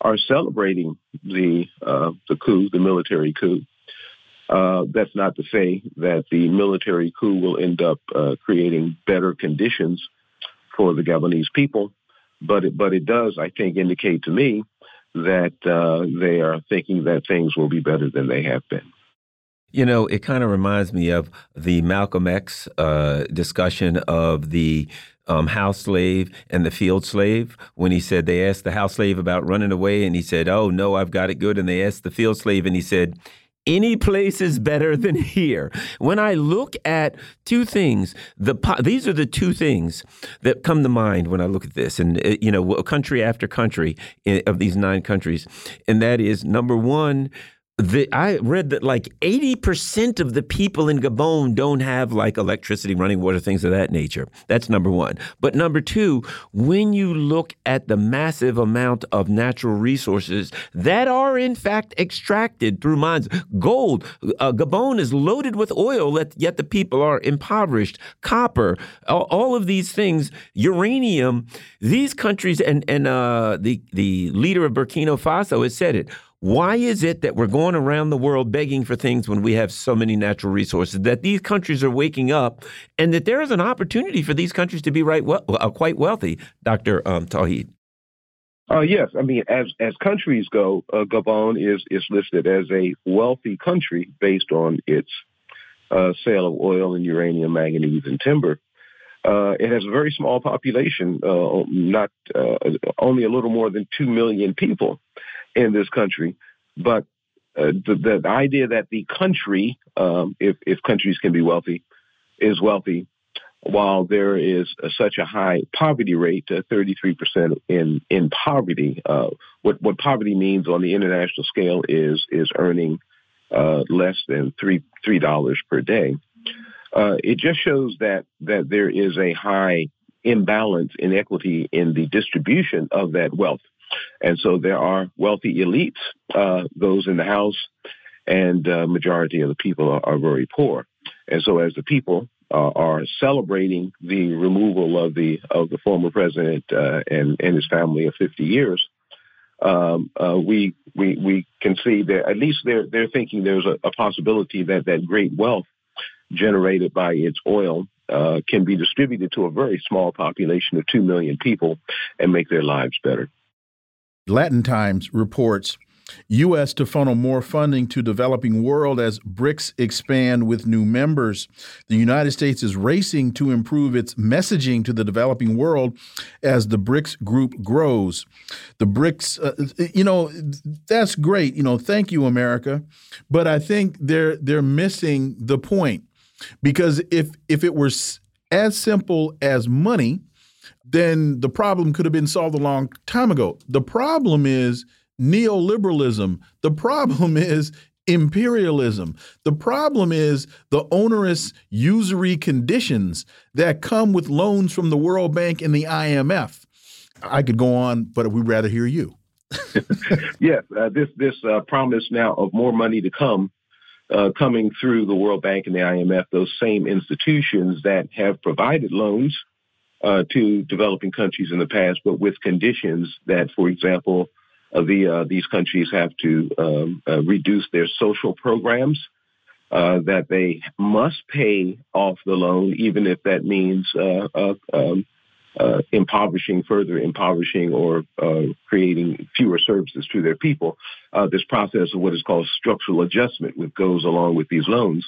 are celebrating the uh, the coup, the military coup. Uh, that's not to say that the military coup will end up creating better conditions for the Gabonese people, but it, but it does, I think, indicate to me that uh, they are thinking that things will be better than they have been. You know, it kind of reminds me of the Malcolm X uh, discussion of the um, house slave and the field slave when he said they asked the house slave about running away and he said, "Oh no, I've got it good," and they asked the field slave and he said, any place is better *laughs* than here. When I look at two things, the these are the two things that come to mind when I look at this, and uh, you know, country after country eh, of these nine countries, and that is number one, the, I read that like 80% of the people in Gabon don't have like electricity, running water, things of that nature. That's number one. But number two, when you look at the massive amount of natural resources that are in fact extracted through mines, gold, uh, Gabon is loaded with oil, yet the people are impoverished, copper, all of these things, uranium, these countries, and, and uh, the, the leader of Burkina Faso has said it why is it that we're going around the world begging for things when we have so many natural resources? That these countries are waking up, and that there is an opportunity for these countries to be right well, uh, quite wealthy, Doctor um, Tauheed. Uh, yes, I mean, as as countries go, uh, Gabon is is listed as a wealthy country based on its uh, sale of oil and uranium, manganese, and timber. Uh, it has a very small population, uh, not uh, only a little more than two million people in this country. But uh, the, the idea that the country, um, if, if countries can be wealthy, is wealthy, while there is such a high poverty rate, uh, 33% in in poverty. Uh, what what poverty means on the international scale is is earning uh, less than three three dollars per day. Uh, it just shows that that there is a high imbalance, inequity in the distribution of that wealth. And so there are wealthy elites, uh, those in the House, and uh, majority of the people are, are, very poor. And so as the people uh, are celebrating the removal of the of the former president uh, and and his family of 50 years, um, uh, we we we can see that at least they're they're thinking there's a, a possibility that that great wealth generated by its oil uh, can be distributed to a very small population of 2 million people and make their lives better. Latin Times reports U.S. to funnel more funding to developing world as BRICS expand with new members. The United States is racing to improve its messaging to the developing world as the BRICS group grows. The BRICS, uh, you know, that's great. You know, thank you, America. But I think they're they're missing the point because if if it were as simple as money then the problem could have been solved a long time ago. The problem is neoliberalism. The problem *laughs* is imperialism. The problem is the onerous usury conditions that come with loans from the World Bank and the IMF. I could go on, but we'd rather hear you. *laughs* yes, uh, this this uh, promise now of more money to come, uh, coming through the World Bank and the IMF, those same institutions that have provided loans uh, to developing countries in the past, but with conditions that, for example, uh, the uh, these countries have to um, uh, reduce their social programs, uh, that they must pay off the loan, even if that means uh, um, impoverishing, further impoverishing, or creating fewer services to their people. this process of what is called structural adjustment, which goes along with these loans,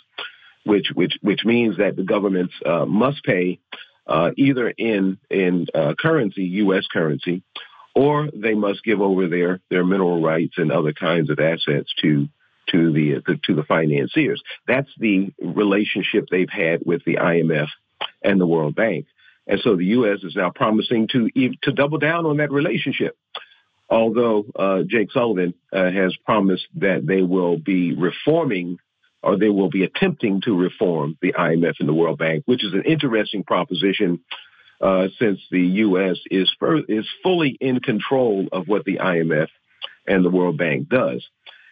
which which which means that the governments must pay uh, either in in uh, currency, U.S. currency, or they must give over their their mineral rights and other kinds of assets to to the, the to the financiers. That's the relationship they've had with the IMF and the World Bank, and so the U.S. is now promising to to double down on that relationship. Although uh, Jake Sullivan uh, has promised that they will be reforming or they will be attempting to reform the IMF and the World Bank, which is an interesting proposition uh, since the U.S. is is fully in control of what the IMF and the World Bank does,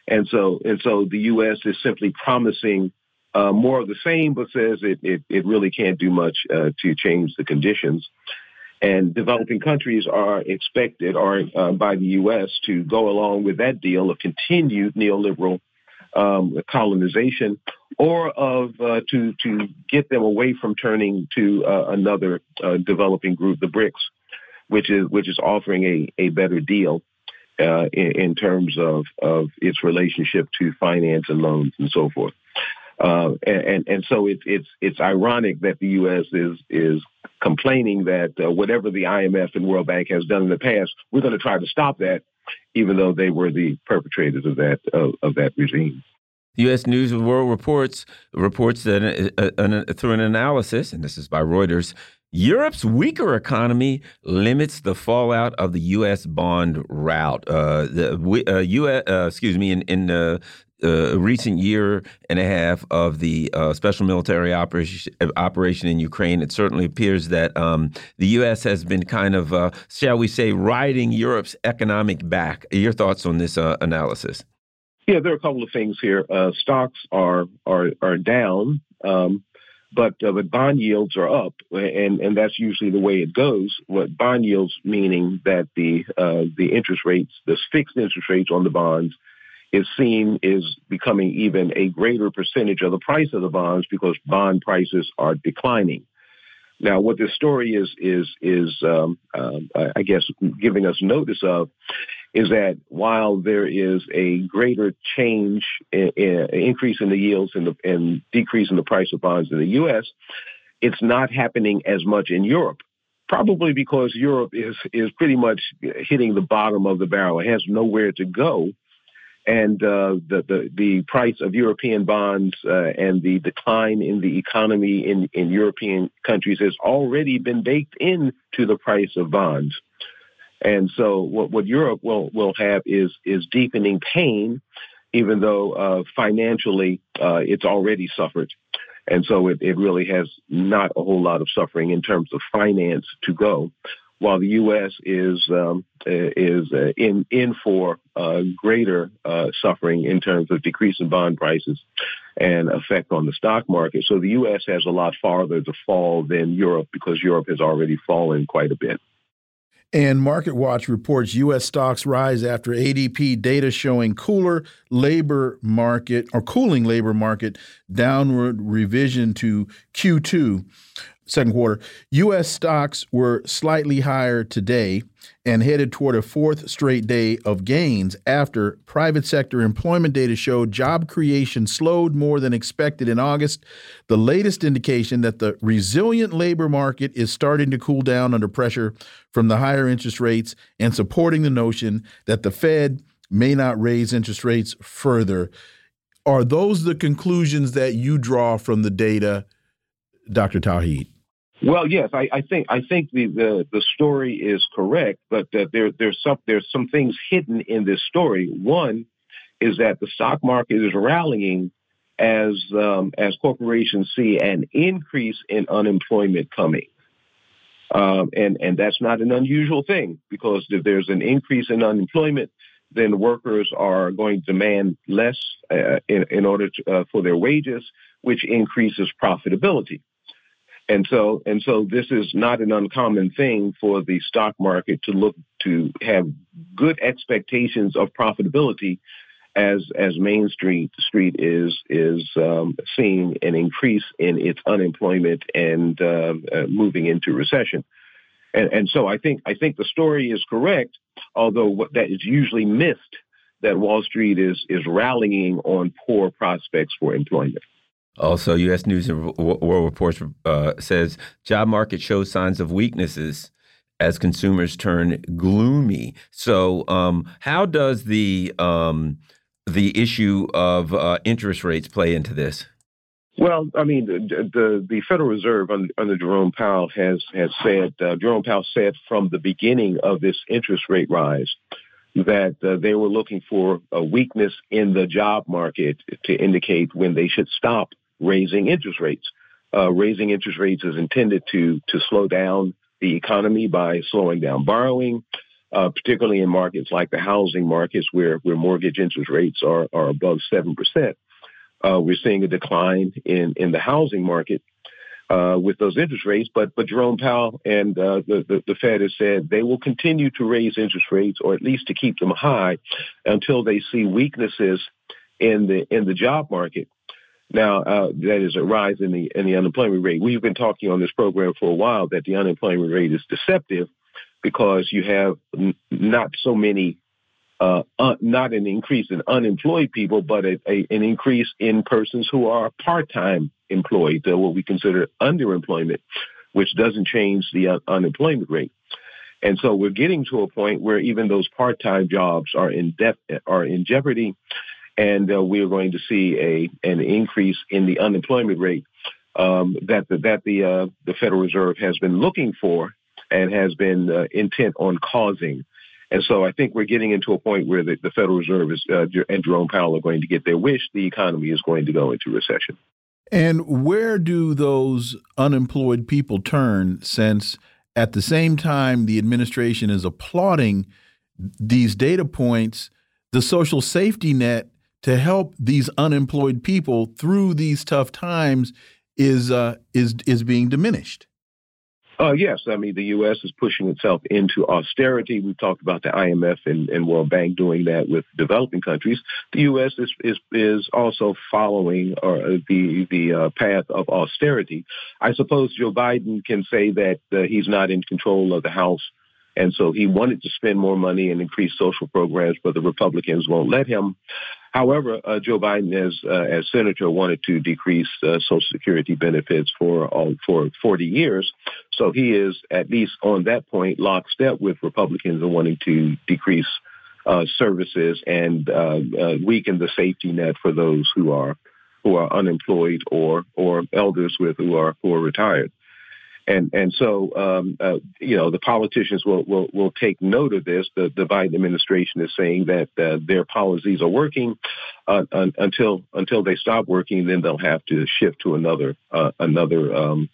and so and so the U.S. is simply promising uh, more of the same, but says it, it, it really can't do much uh, to change the conditions. And developing countries are expected, or uh, by the U.S., to go along with that deal of continued neoliberal um, colonization, or of uh, to to get them away from turning to uh, another uh, developing group, the BRICS, which is which is offering a, a better deal uh, in, in, terms of of its relationship to finance and loans and so forth. Uh, and and so it's it's it's ironic that the U.S. is is complaining that uh, whatever the IMF and World Bank has done in the past, we're going to try to stop that, even though they were the perpetrators of that of, of that regime. U.S. News and World Reports reports that uh, uh, through an analysis, and this is by Reuters, Europe's weaker economy limits the fallout of the U.S. bond rout. Uh, the uh, U.S. Uh, excuse me, in, in uh, recent year and a half of the uh, special military operation, operation in Ukraine, it certainly appears that um, the U.S. has been kind of, uh, shall we say, riding Europe's economic back. Your thoughts on this uh, analysis? Yeah, there are a couple of things here. Uh, stocks are are are down, um, but uh, but bond yields are up, and and that's usually the way it goes. What bond yields meaning that the the interest rates, the fixed interest rates on the bonds is seen is becoming even a greater percentage of the price of the bonds because bond prices are declining. Now, what this story is is is um, uh, I guess giving us notice of is that while there is a greater change, in, in, increase in the yields and, the, and decrease in the price of bonds in the U.S., it's not happening as much in Europe. Probably because Europe is is pretty much hitting the bottom of the barrel. It has nowhere to go and uh, the, the, the price of European bonds uh, and the decline in the economy in, in European countries has already been baked into the price of bonds. And so what, what Europe will, will have is, is deepening pain, even though uh, financially uh, it's already suffered. And so it, it really has not a whole lot of suffering in terms of finance to go while the U.S. is um, is uh, in in for uh, greater uh, suffering in terms of decrease in bond prices and effect on the stock market. So the U.S. has a lot farther to fall than Europe because Europe has already fallen quite a bit. And Market Watch reports U.S. stocks rise after ADP data showing cooler labor market or cooling labor market downward revision to Q2 second quarter. U.S. stocks were slightly higher today and headed toward a fourth straight day of gains after private sector employment data showed job creation slowed more than expected in August. The latest indication that the resilient labor market is starting to cool down under pressure from the higher interest rates and supporting the notion that the Fed may not raise interest rates further. Are those the conclusions that you draw from the data, Dr. Tauheed? Well, yes, I, I, think I think the, the, the story is correct, but uh, there there's some there's some things hidden in this story. One is that the stock market is rallying as um, as corporations see an increase in unemployment coming, um, and and that's not an unusual thing because if there's an increase in unemployment, then workers are going to demand less uh, in, in order to, uh, for their wages, which increases profitability. And so, and so this is not an uncommon thing for the stock market to look to have good expectations of profitability as as Main Street Street is is um, seeing an increase in its unemployment and uh, uh, moving into recession. And, and so I think I think the story is correct, although what that is usually missed that Wall Street is is rallying on poor prospects for employment. Also, U.S. News and World Report uh, says job market shows signs of weaknesses as consumers turn gloomy. So, um, how does the um, the issue of uh, interest rates play into this? Well, I mean, the the, the Federal Reserve under, Jerome Powell has has said uh, Jerome Powell said from the beginning of this interest rate rise that uh, they were looking for a weakness in the job market to indicate when they should stop raising interest rates. Uh, raising interest rates is intended to to slow down the economy by slowing down borrowing, uh, particularly in markets like the housing markets where where mortgage interest rates are are above seven percent. Uh, we're seeing a decline in in the housing market. uh, with those interest rates. But but Jerome Powell and uh, the, the, the Fed has said they will continue to raise interest rates, or at least to keep them high, until they see weaknesses in the in the job market. Now, uh, that is a rise in the in the unemployment rate. We've been talking on this program for a while that the unemployment rate is deceptive because you have n- not so many, uh, uh, not an increase in unemployed people, but a, a, an increase in persons who are part-time employed, uh, what we consider underemployment, which doesn't change the un- unemployment rate. And so we're getting to a point where even those part-time jobs are in depth, are in jeopardy and uh, we are going to see a an increase in the unemployment rate um, that the, that the uh, the Federal Reserve has been looking for and has been uh, intent on causing. And so I think we're getting into a point where the, the Federal Reserve is, uh, and Jerome Powell are going to get their wish. The economy is going to go into recession. And where do those unemployed people turn since at the same time the administration is applauding these data points, the social safety net to help these unemployed people through these tough times is uh, is is being diminished. Uh, yes, I mean the U.S. is pushing itself into austerity. We've talked about the IMF and, and World Bank doing that with developing countries. The U.S. is is, is also following the the uh, path of austerity. I suppose Joe Biden can say that uh, he's not in control of the House, and so he wanted to spend more money and increase social programs, but the Republicans won't let him. However, uh, Joe Biden, as uh, as senator, wanted to decrease uh, Social Security benefits for for 40 years. So he is at least on that point lockstep with Republicans in wanting to decrease uh, services and uh, uh, weaken the safety net for those who are who are unemployed or or elders with who are who are retired. And and so um, uh, you know the politicians will, will will take note of this. The the Biden administration is saying that uh, their policies are working uh, un, until until they stop working. Then they'll have to shift to another uh, another um,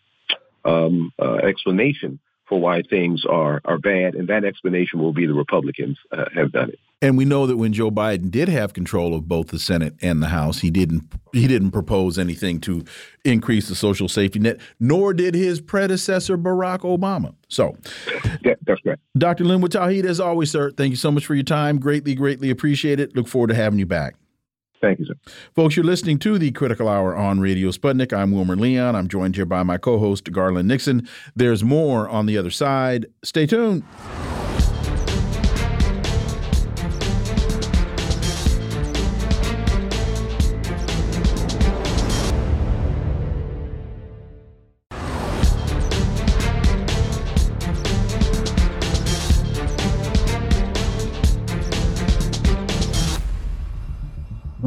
um, uh, explanation for why things are are bad, and that explanation will be the Republicans uh, have done it. And we know that when Joe Biden did have control of both the Senate and the House, he didn't he didn't propose anything to increase the social safety net, nor did his predecessor Barack Obama. So, yeah, that's right. Dr. Linwood Tauheed, as always, sir, thank you so much for your time. Greatly, greatly appreciate it. Look forward to having you back. Thank you, sir. Folks, you're listening to the Critical Hour on Radio Sputnik. I'm Wilmer Leon. I'm joined here by my co host, Garland Nixon. There's more on the other side. Stay tuned.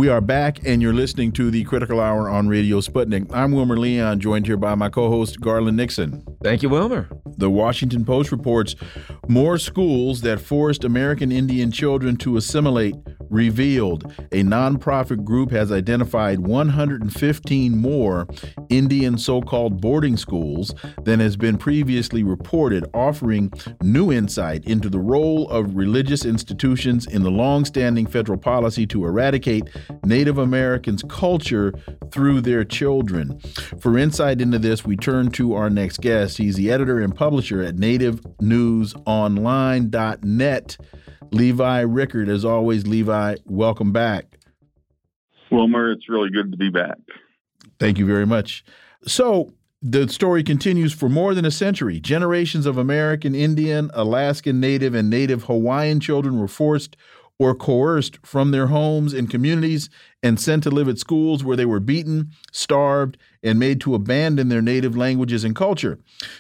We are back, and you're listening to the Critical Hour on Radio Sputnik. I'm Wilmer Leon, joined here by my co host, Garland Nixon. Thank you, Wilmer. The Washington Post reports more schools that forced American Indian children to assimilate revealed. A nonprofit group has identified 115 more Indian so called boarding schools than has been previously reported, offering new insight into the role of religious institutions in the long-standing federal policy to eradicate Native Americans' culture through their children. For insight into this, we turn to our next guest. He's the editor and publisher at nativenewsonline.net. Levi Rickert. As always, Levi, welcome back. Wilmer, it's really good to be back. Thank you very much. So, the story continues for more than a century. Generations of American Indian, Alaskan Native, and Native Hawaiian children were forced or coerced from their homes and communities and sent to live at schools where they were beaten, starved, and made to abandon their native languages and culture.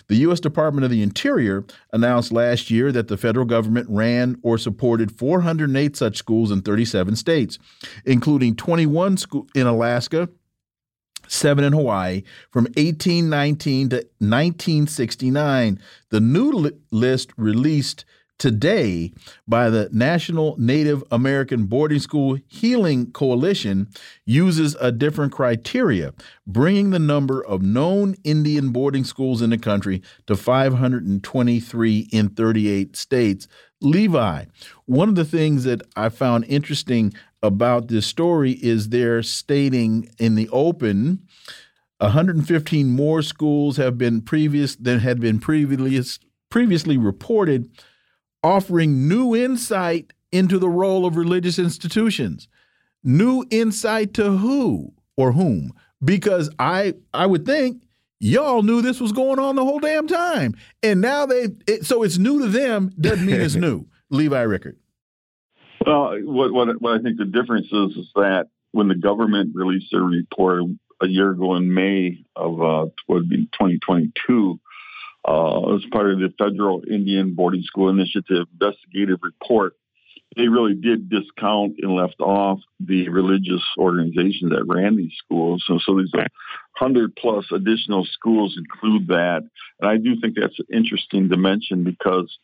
The U.S. Department of the Interior announced last year that the federal government ran or supported 408 such schools in 37 states, including 21 in Alaska, seven in Hawaii from 1819 to 1969. The new li list released today by the National Native American Boarding School Healing Coalition uses a different criteria, bringing the number of known Indian boarding schools in the country to 523 in 38 states. Levi, one of the things that I found interesting about this story is they're stating in the open 115 more schools have been previous than had been previous, previously reported, offering new insight into the role of religious institutions. New insight to who or whom? Because I I would think y'all knew this was going on the whole damn time, and now they it, so it's new to them doesn't mean it's *laughs* new. Levi Rickert. Well, what, what what I think the difference is is that when the government released their report a year ago in May of uh, would be 2022, uh, as part of the Federal Indian Boarding School Initiative investigative report, they really did discount and left off the religious organizations that ran these schools. So, so these hundred plus additional schools include that, and I do think that's an interesting dimension because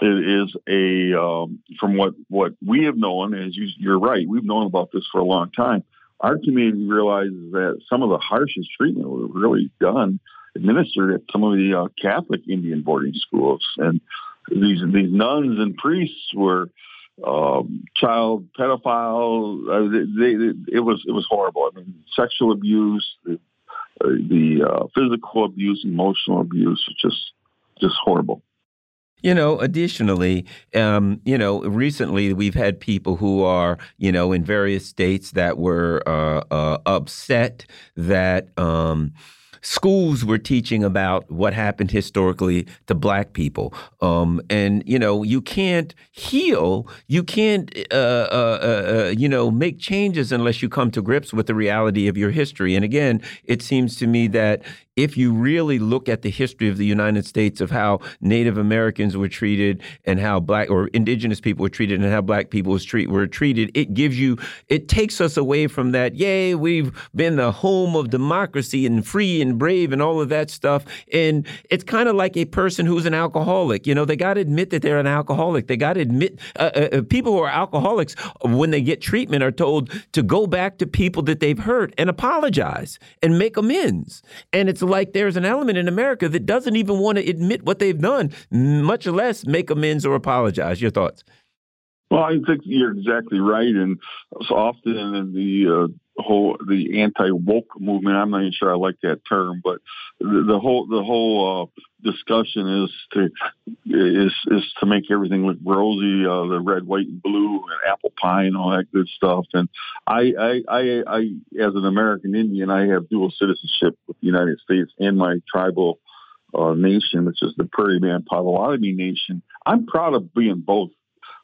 it is a um, from what what we have known. As you, you're right, we've known about this for a long time. Our community realizes that some of the harshest treatment was really done administered at some of the uh, Catholic Indian boarding schools, and these these nuns and priests were um, child pedophiles. Uh, they, they, it was it was horrible. I mean, sexual abuse, the, uh, the uh, physical abuse, emotional abuse, just just horrible. You know, additionally, um, you know, recently we've had people who are, you know, in various states that were uh, uh, upset that. Um, schools were teaching about what happened historically to black people. Um, and, you know, you can't heal, you can't, uh, uh, uh, uh, you know, make changes unless you come to grips with the reality of your history. And again, it seems to me that if you really look at the history of the United States of how Native Americans were treated and how black or indigenous people were treated and how black people was treat, were treated, it gives you, it takes us away from that, yay, we've been the home of democracy and free and brave and all of that stuff. And it's kind of like a person who's an alcoholic. You know, they got to admit that they're an alcoholic. They got to admit, uh, uh, uh, people who are alcoholics, when they get treatment, are told to go back to people that they've hurt and apologize and make amends. And it's like there's an element in America that doesn't even want to admit what they've done, much less make amends or apologize. Your thoughts? Well, I think you're exactly right, and so often in the uh, whole the anti woke movement, I'm not even sure I like that term, but the, the whole the whole uh, discussion is to is is to make everything look rosy, uh, the red, white, and blue, and apple pie, and all that good stuff. And I, I, I, I, as an American Indian, I have dual citizenship with the United States and my tribal uh, nation, which is the Prairie Band Potawatomi Nation. I'm proud of being both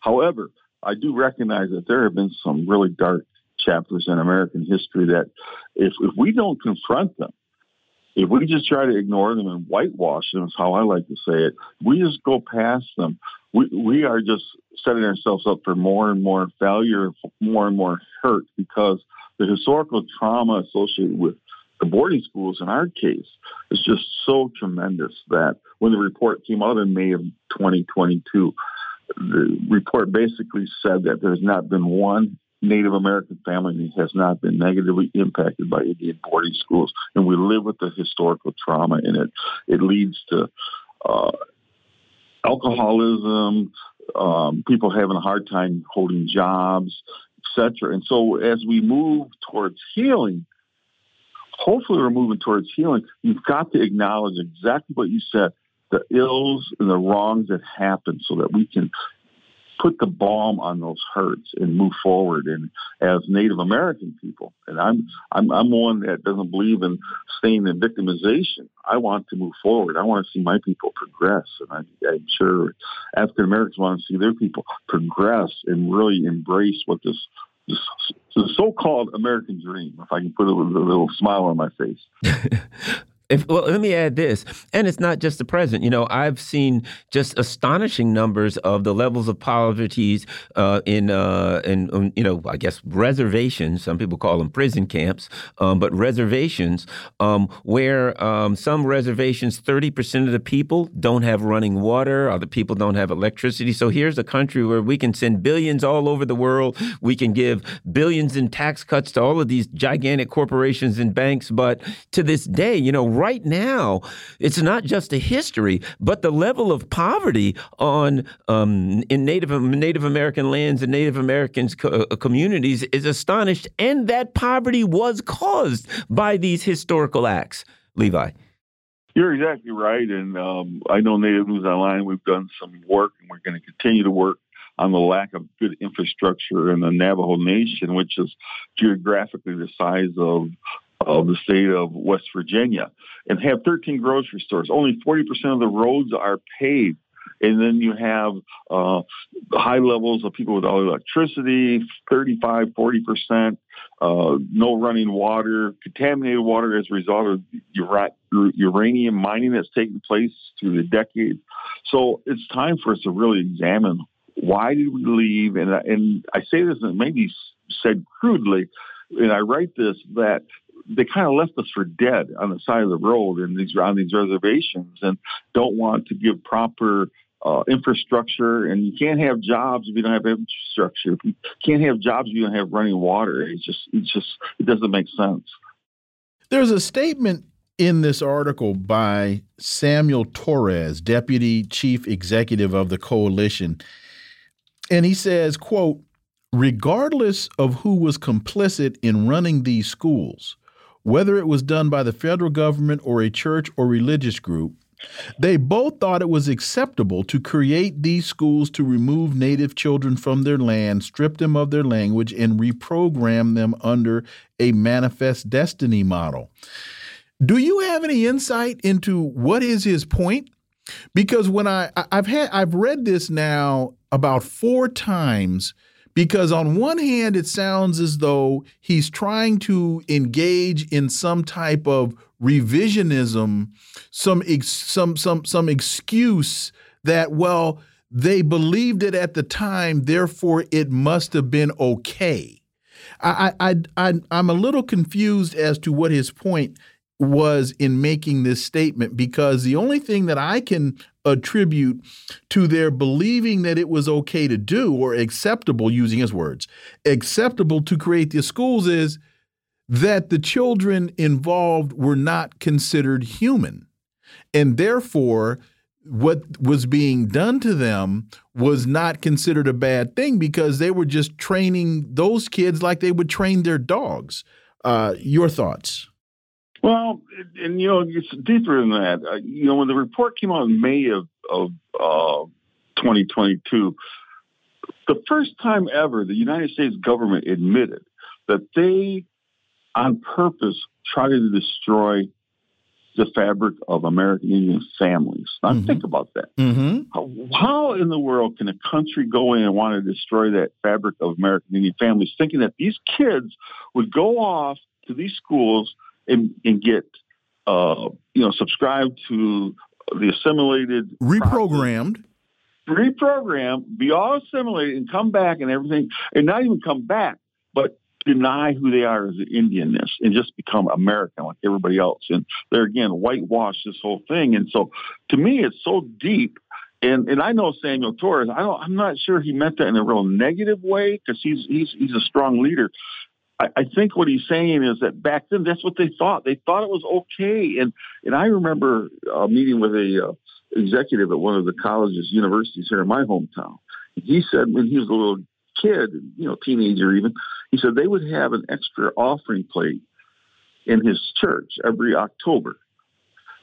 However, I do recognize that there have been some really dark chapters in American history that if, if we don't confront them, if we just try to ignore them and whitewash them, is how I like to say it, we just go past them. We, we are just setting ourselves up for more and more failure, more and more hurt because the historical trauma associated with the boarding schools in our case is just so tremendous that when the report came out in May of 2022, the report basically said that there's not been one Native American family that has not been negatively impacted by Indian boarding schools, and we live with the historical trauma in it. It leads to uh, alcoholism, um, people having a hard time holding jobs, etc. And so, as we move towards healing, hopefully, we're moving towards healing. You've got to acknowledge exactly what you said the ills and the wrongs that happen so that we can put the balm on those hurts and move forward. And as Native American people, and I'm I'm I'm one that doesn't believe in staying in victimization. I want to move forward. I want to see my people progress, and I, I'm sure African Americans want to see their people progress and really embrace what this this, the so-called American dream, if I can put a, a little smile on my face. *laughs* If, well, let me add this, and it's not just the present. You know, I've seen just astonishing numbers of the levels of poverty uh, in, uh, in, um, you know, I guess reservations. Some people call them prison camps, um, but reservations um, where um, some reservations, thirty percent of the people don't have running water, other people don't have electricity. So here's a country where we can send billions all over the world. We can give billions in tax cuts to all of these gigantic corporations and banks, but to this day, you know right now, it's not just a history, but the level of poverty on um, in Native Native American lands and Native Americans co uh, communities is astonished, and that poverty was caused by these historical acts. Levi. You're exactly right, and um, I know Native News Online. We've done some work, and we're going to continue to work on the lack of good infrastructure in the Navajo Nation, which is geographically the size of of the state of West Virginia, and have 13 grocery stores. Only 40% of the roads are paved. And then you have uh, high levels of people without electricity, 35, 40%, uh, no running water, contaminated water as a result of ura- uranium mining that's taken place through the decades. So it's time for us to really examine why did we leave? And, and I say this and maybe said crudely, and I write this that they kind of left us for dead on the side of the road and these on these reservations and don't want to give proper uh, infrastructure and you can't have jobs if you don't have infrastructure. You can't have jobs if you don't have running water. It's just it's just it doesn't make sense. There's a statement in this article by Samuel Torres, deputy chief executive of the coalition. And he says, quote, regardless of who was complicit in running these schools, whether it was done by the federal government or a church or religious group, they both thought it was acceptable to create these schools to remove Native children from their land, strip them of their language, and reprogram them under a manifest destiny model. Do you have any insight into what is his point? Because when I I've had I've read this now about four times because on one hand it sounds as though he's trying to engage in some type of revisionism some some some some excuse that well they believed it at the time therefore it must have been okay. I, I, I, I'm a little confused as to what his point was in making this statement because the only thing that I can attribute to their believing that it was okay to do or acceptable, using his words, acceptable to create the schools is that the children involved were not considered human. And therefore, what was being done to them was not considered a bad thing because they were just training those kids like they would train their dogs. Uh, your thoughts? Well, and you know, it's deeper than that. Uh, you know, when the report came out in May of of uh, 2022, the first time ever the United States government admitted that they, on purpose, tried to destroy the fabric of American Indian families. Now, mm-hmm. think about that. Mm-hmm. How, how, in the world can a country go in and want to destroy that fabric of American Indian families, thinking that these kids would go off to these schools and, and get uh, you know subscribe to the assimilated reprogrammed process, reprogrammed be all assimilated and come back and everything and not even come back but deny who they are as an Indianness and just become American like everybody else. And they're again whitewash this whole thing. And so to me it's so deep. And and I know Samuel Torres. I don't. I'm not sure he meant that in a real negative way because he's he's he's a strong leader. I, think what he's saying is that back then that's what they thought. They thought it was okay. And and I remember uh, meeting with a uh, executive at one of the colleges, universities here in my hometown. He said when he was a little kid, you know, teenager even, he said they would have an extra offering plate in his church every October,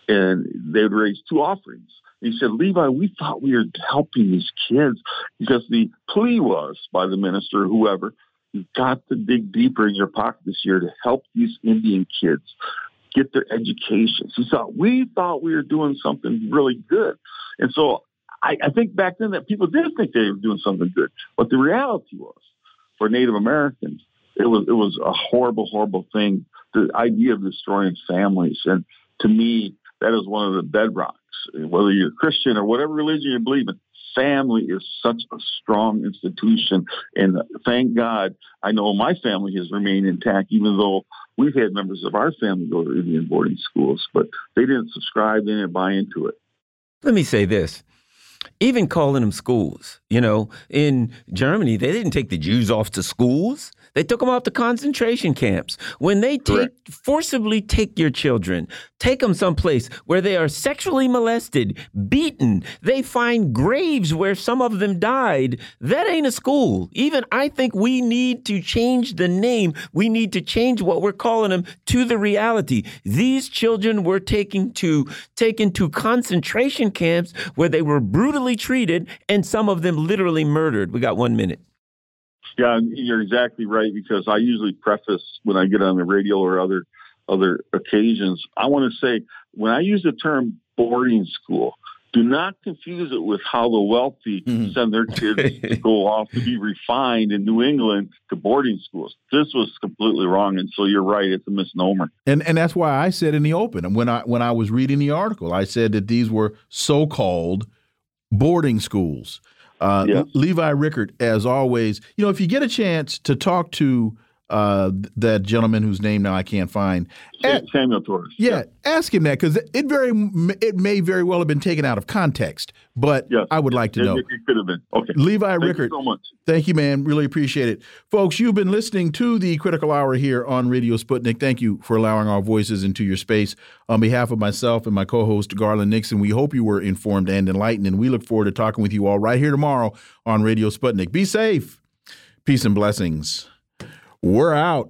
and they would raise two offerings. He said, Levi, we thought we were helping these kids because the plea was by the minister, whoever, You've got to dig deeper in your pocket this year to help these Indian kids get their education. He thought we thought we were doing something really good, and so I, I think back then that people did think they were doing something good, but the reality was for Native Americans, it was it was a horrible, horrible thing. The idea of destroying families, and to me, that is one of the bedrocks. Whether you're Christian or whatever religion you believe in, family is such a strong institution. And thank God, I know my family has remained intact, even though we've had members of our family go to Indian boarding schools, but they didn't subscribe, they didn't buy into it. Let me say this. Even calling them schools. You know, in Germany, they didn't take the Jews off to schools. They took them off to concentration camps. When they take Correct. forcibly take your children, take them someplace where they are sexually molested, beaten, they find graves where some of them died. That ain't a school. Even I think we need to change the name. We need to change what we're calling them to the reality. These children were taken to taken to concentration camps where they were brutally treated and some of them literally murdered. We got 1 minute. Yeah, you're exactly right because I usually preface when I get on the radio or other other occasions. I want to say when I use the term boarding school, do not confuse it with how the wealthy mm-hmm. send their kids to go off to be refined in New England to boarding schools. This was completely wrong, and so you're right; it's a misnomer. And and that's why I said in the open and when I when I was reading the article, I said that these were so-called boarding schools. Uh. Levi Rickert, as always, you know, if you get a chance to talk to uh, that gentleman whose name now I can't find. Samuel Torres. Yeah, yeah, ask him that because it very it may very well have been taken out of context, but yes. I would like to know. It, could have been. Okay. Levi thank Rickert. so much. Thank you, man. Really appreciate it, folks. You've been listening to the Critical Hour here on Radio Sputnik. Thank you for allowing our voices into your space. On behalf of myself and my co-host Garland Nixon, we hope you were informed and enlightened, and we look forward to talking with you all right here tomorrow on Radio Sputnik. Be safe. Peace and blessings. We're out.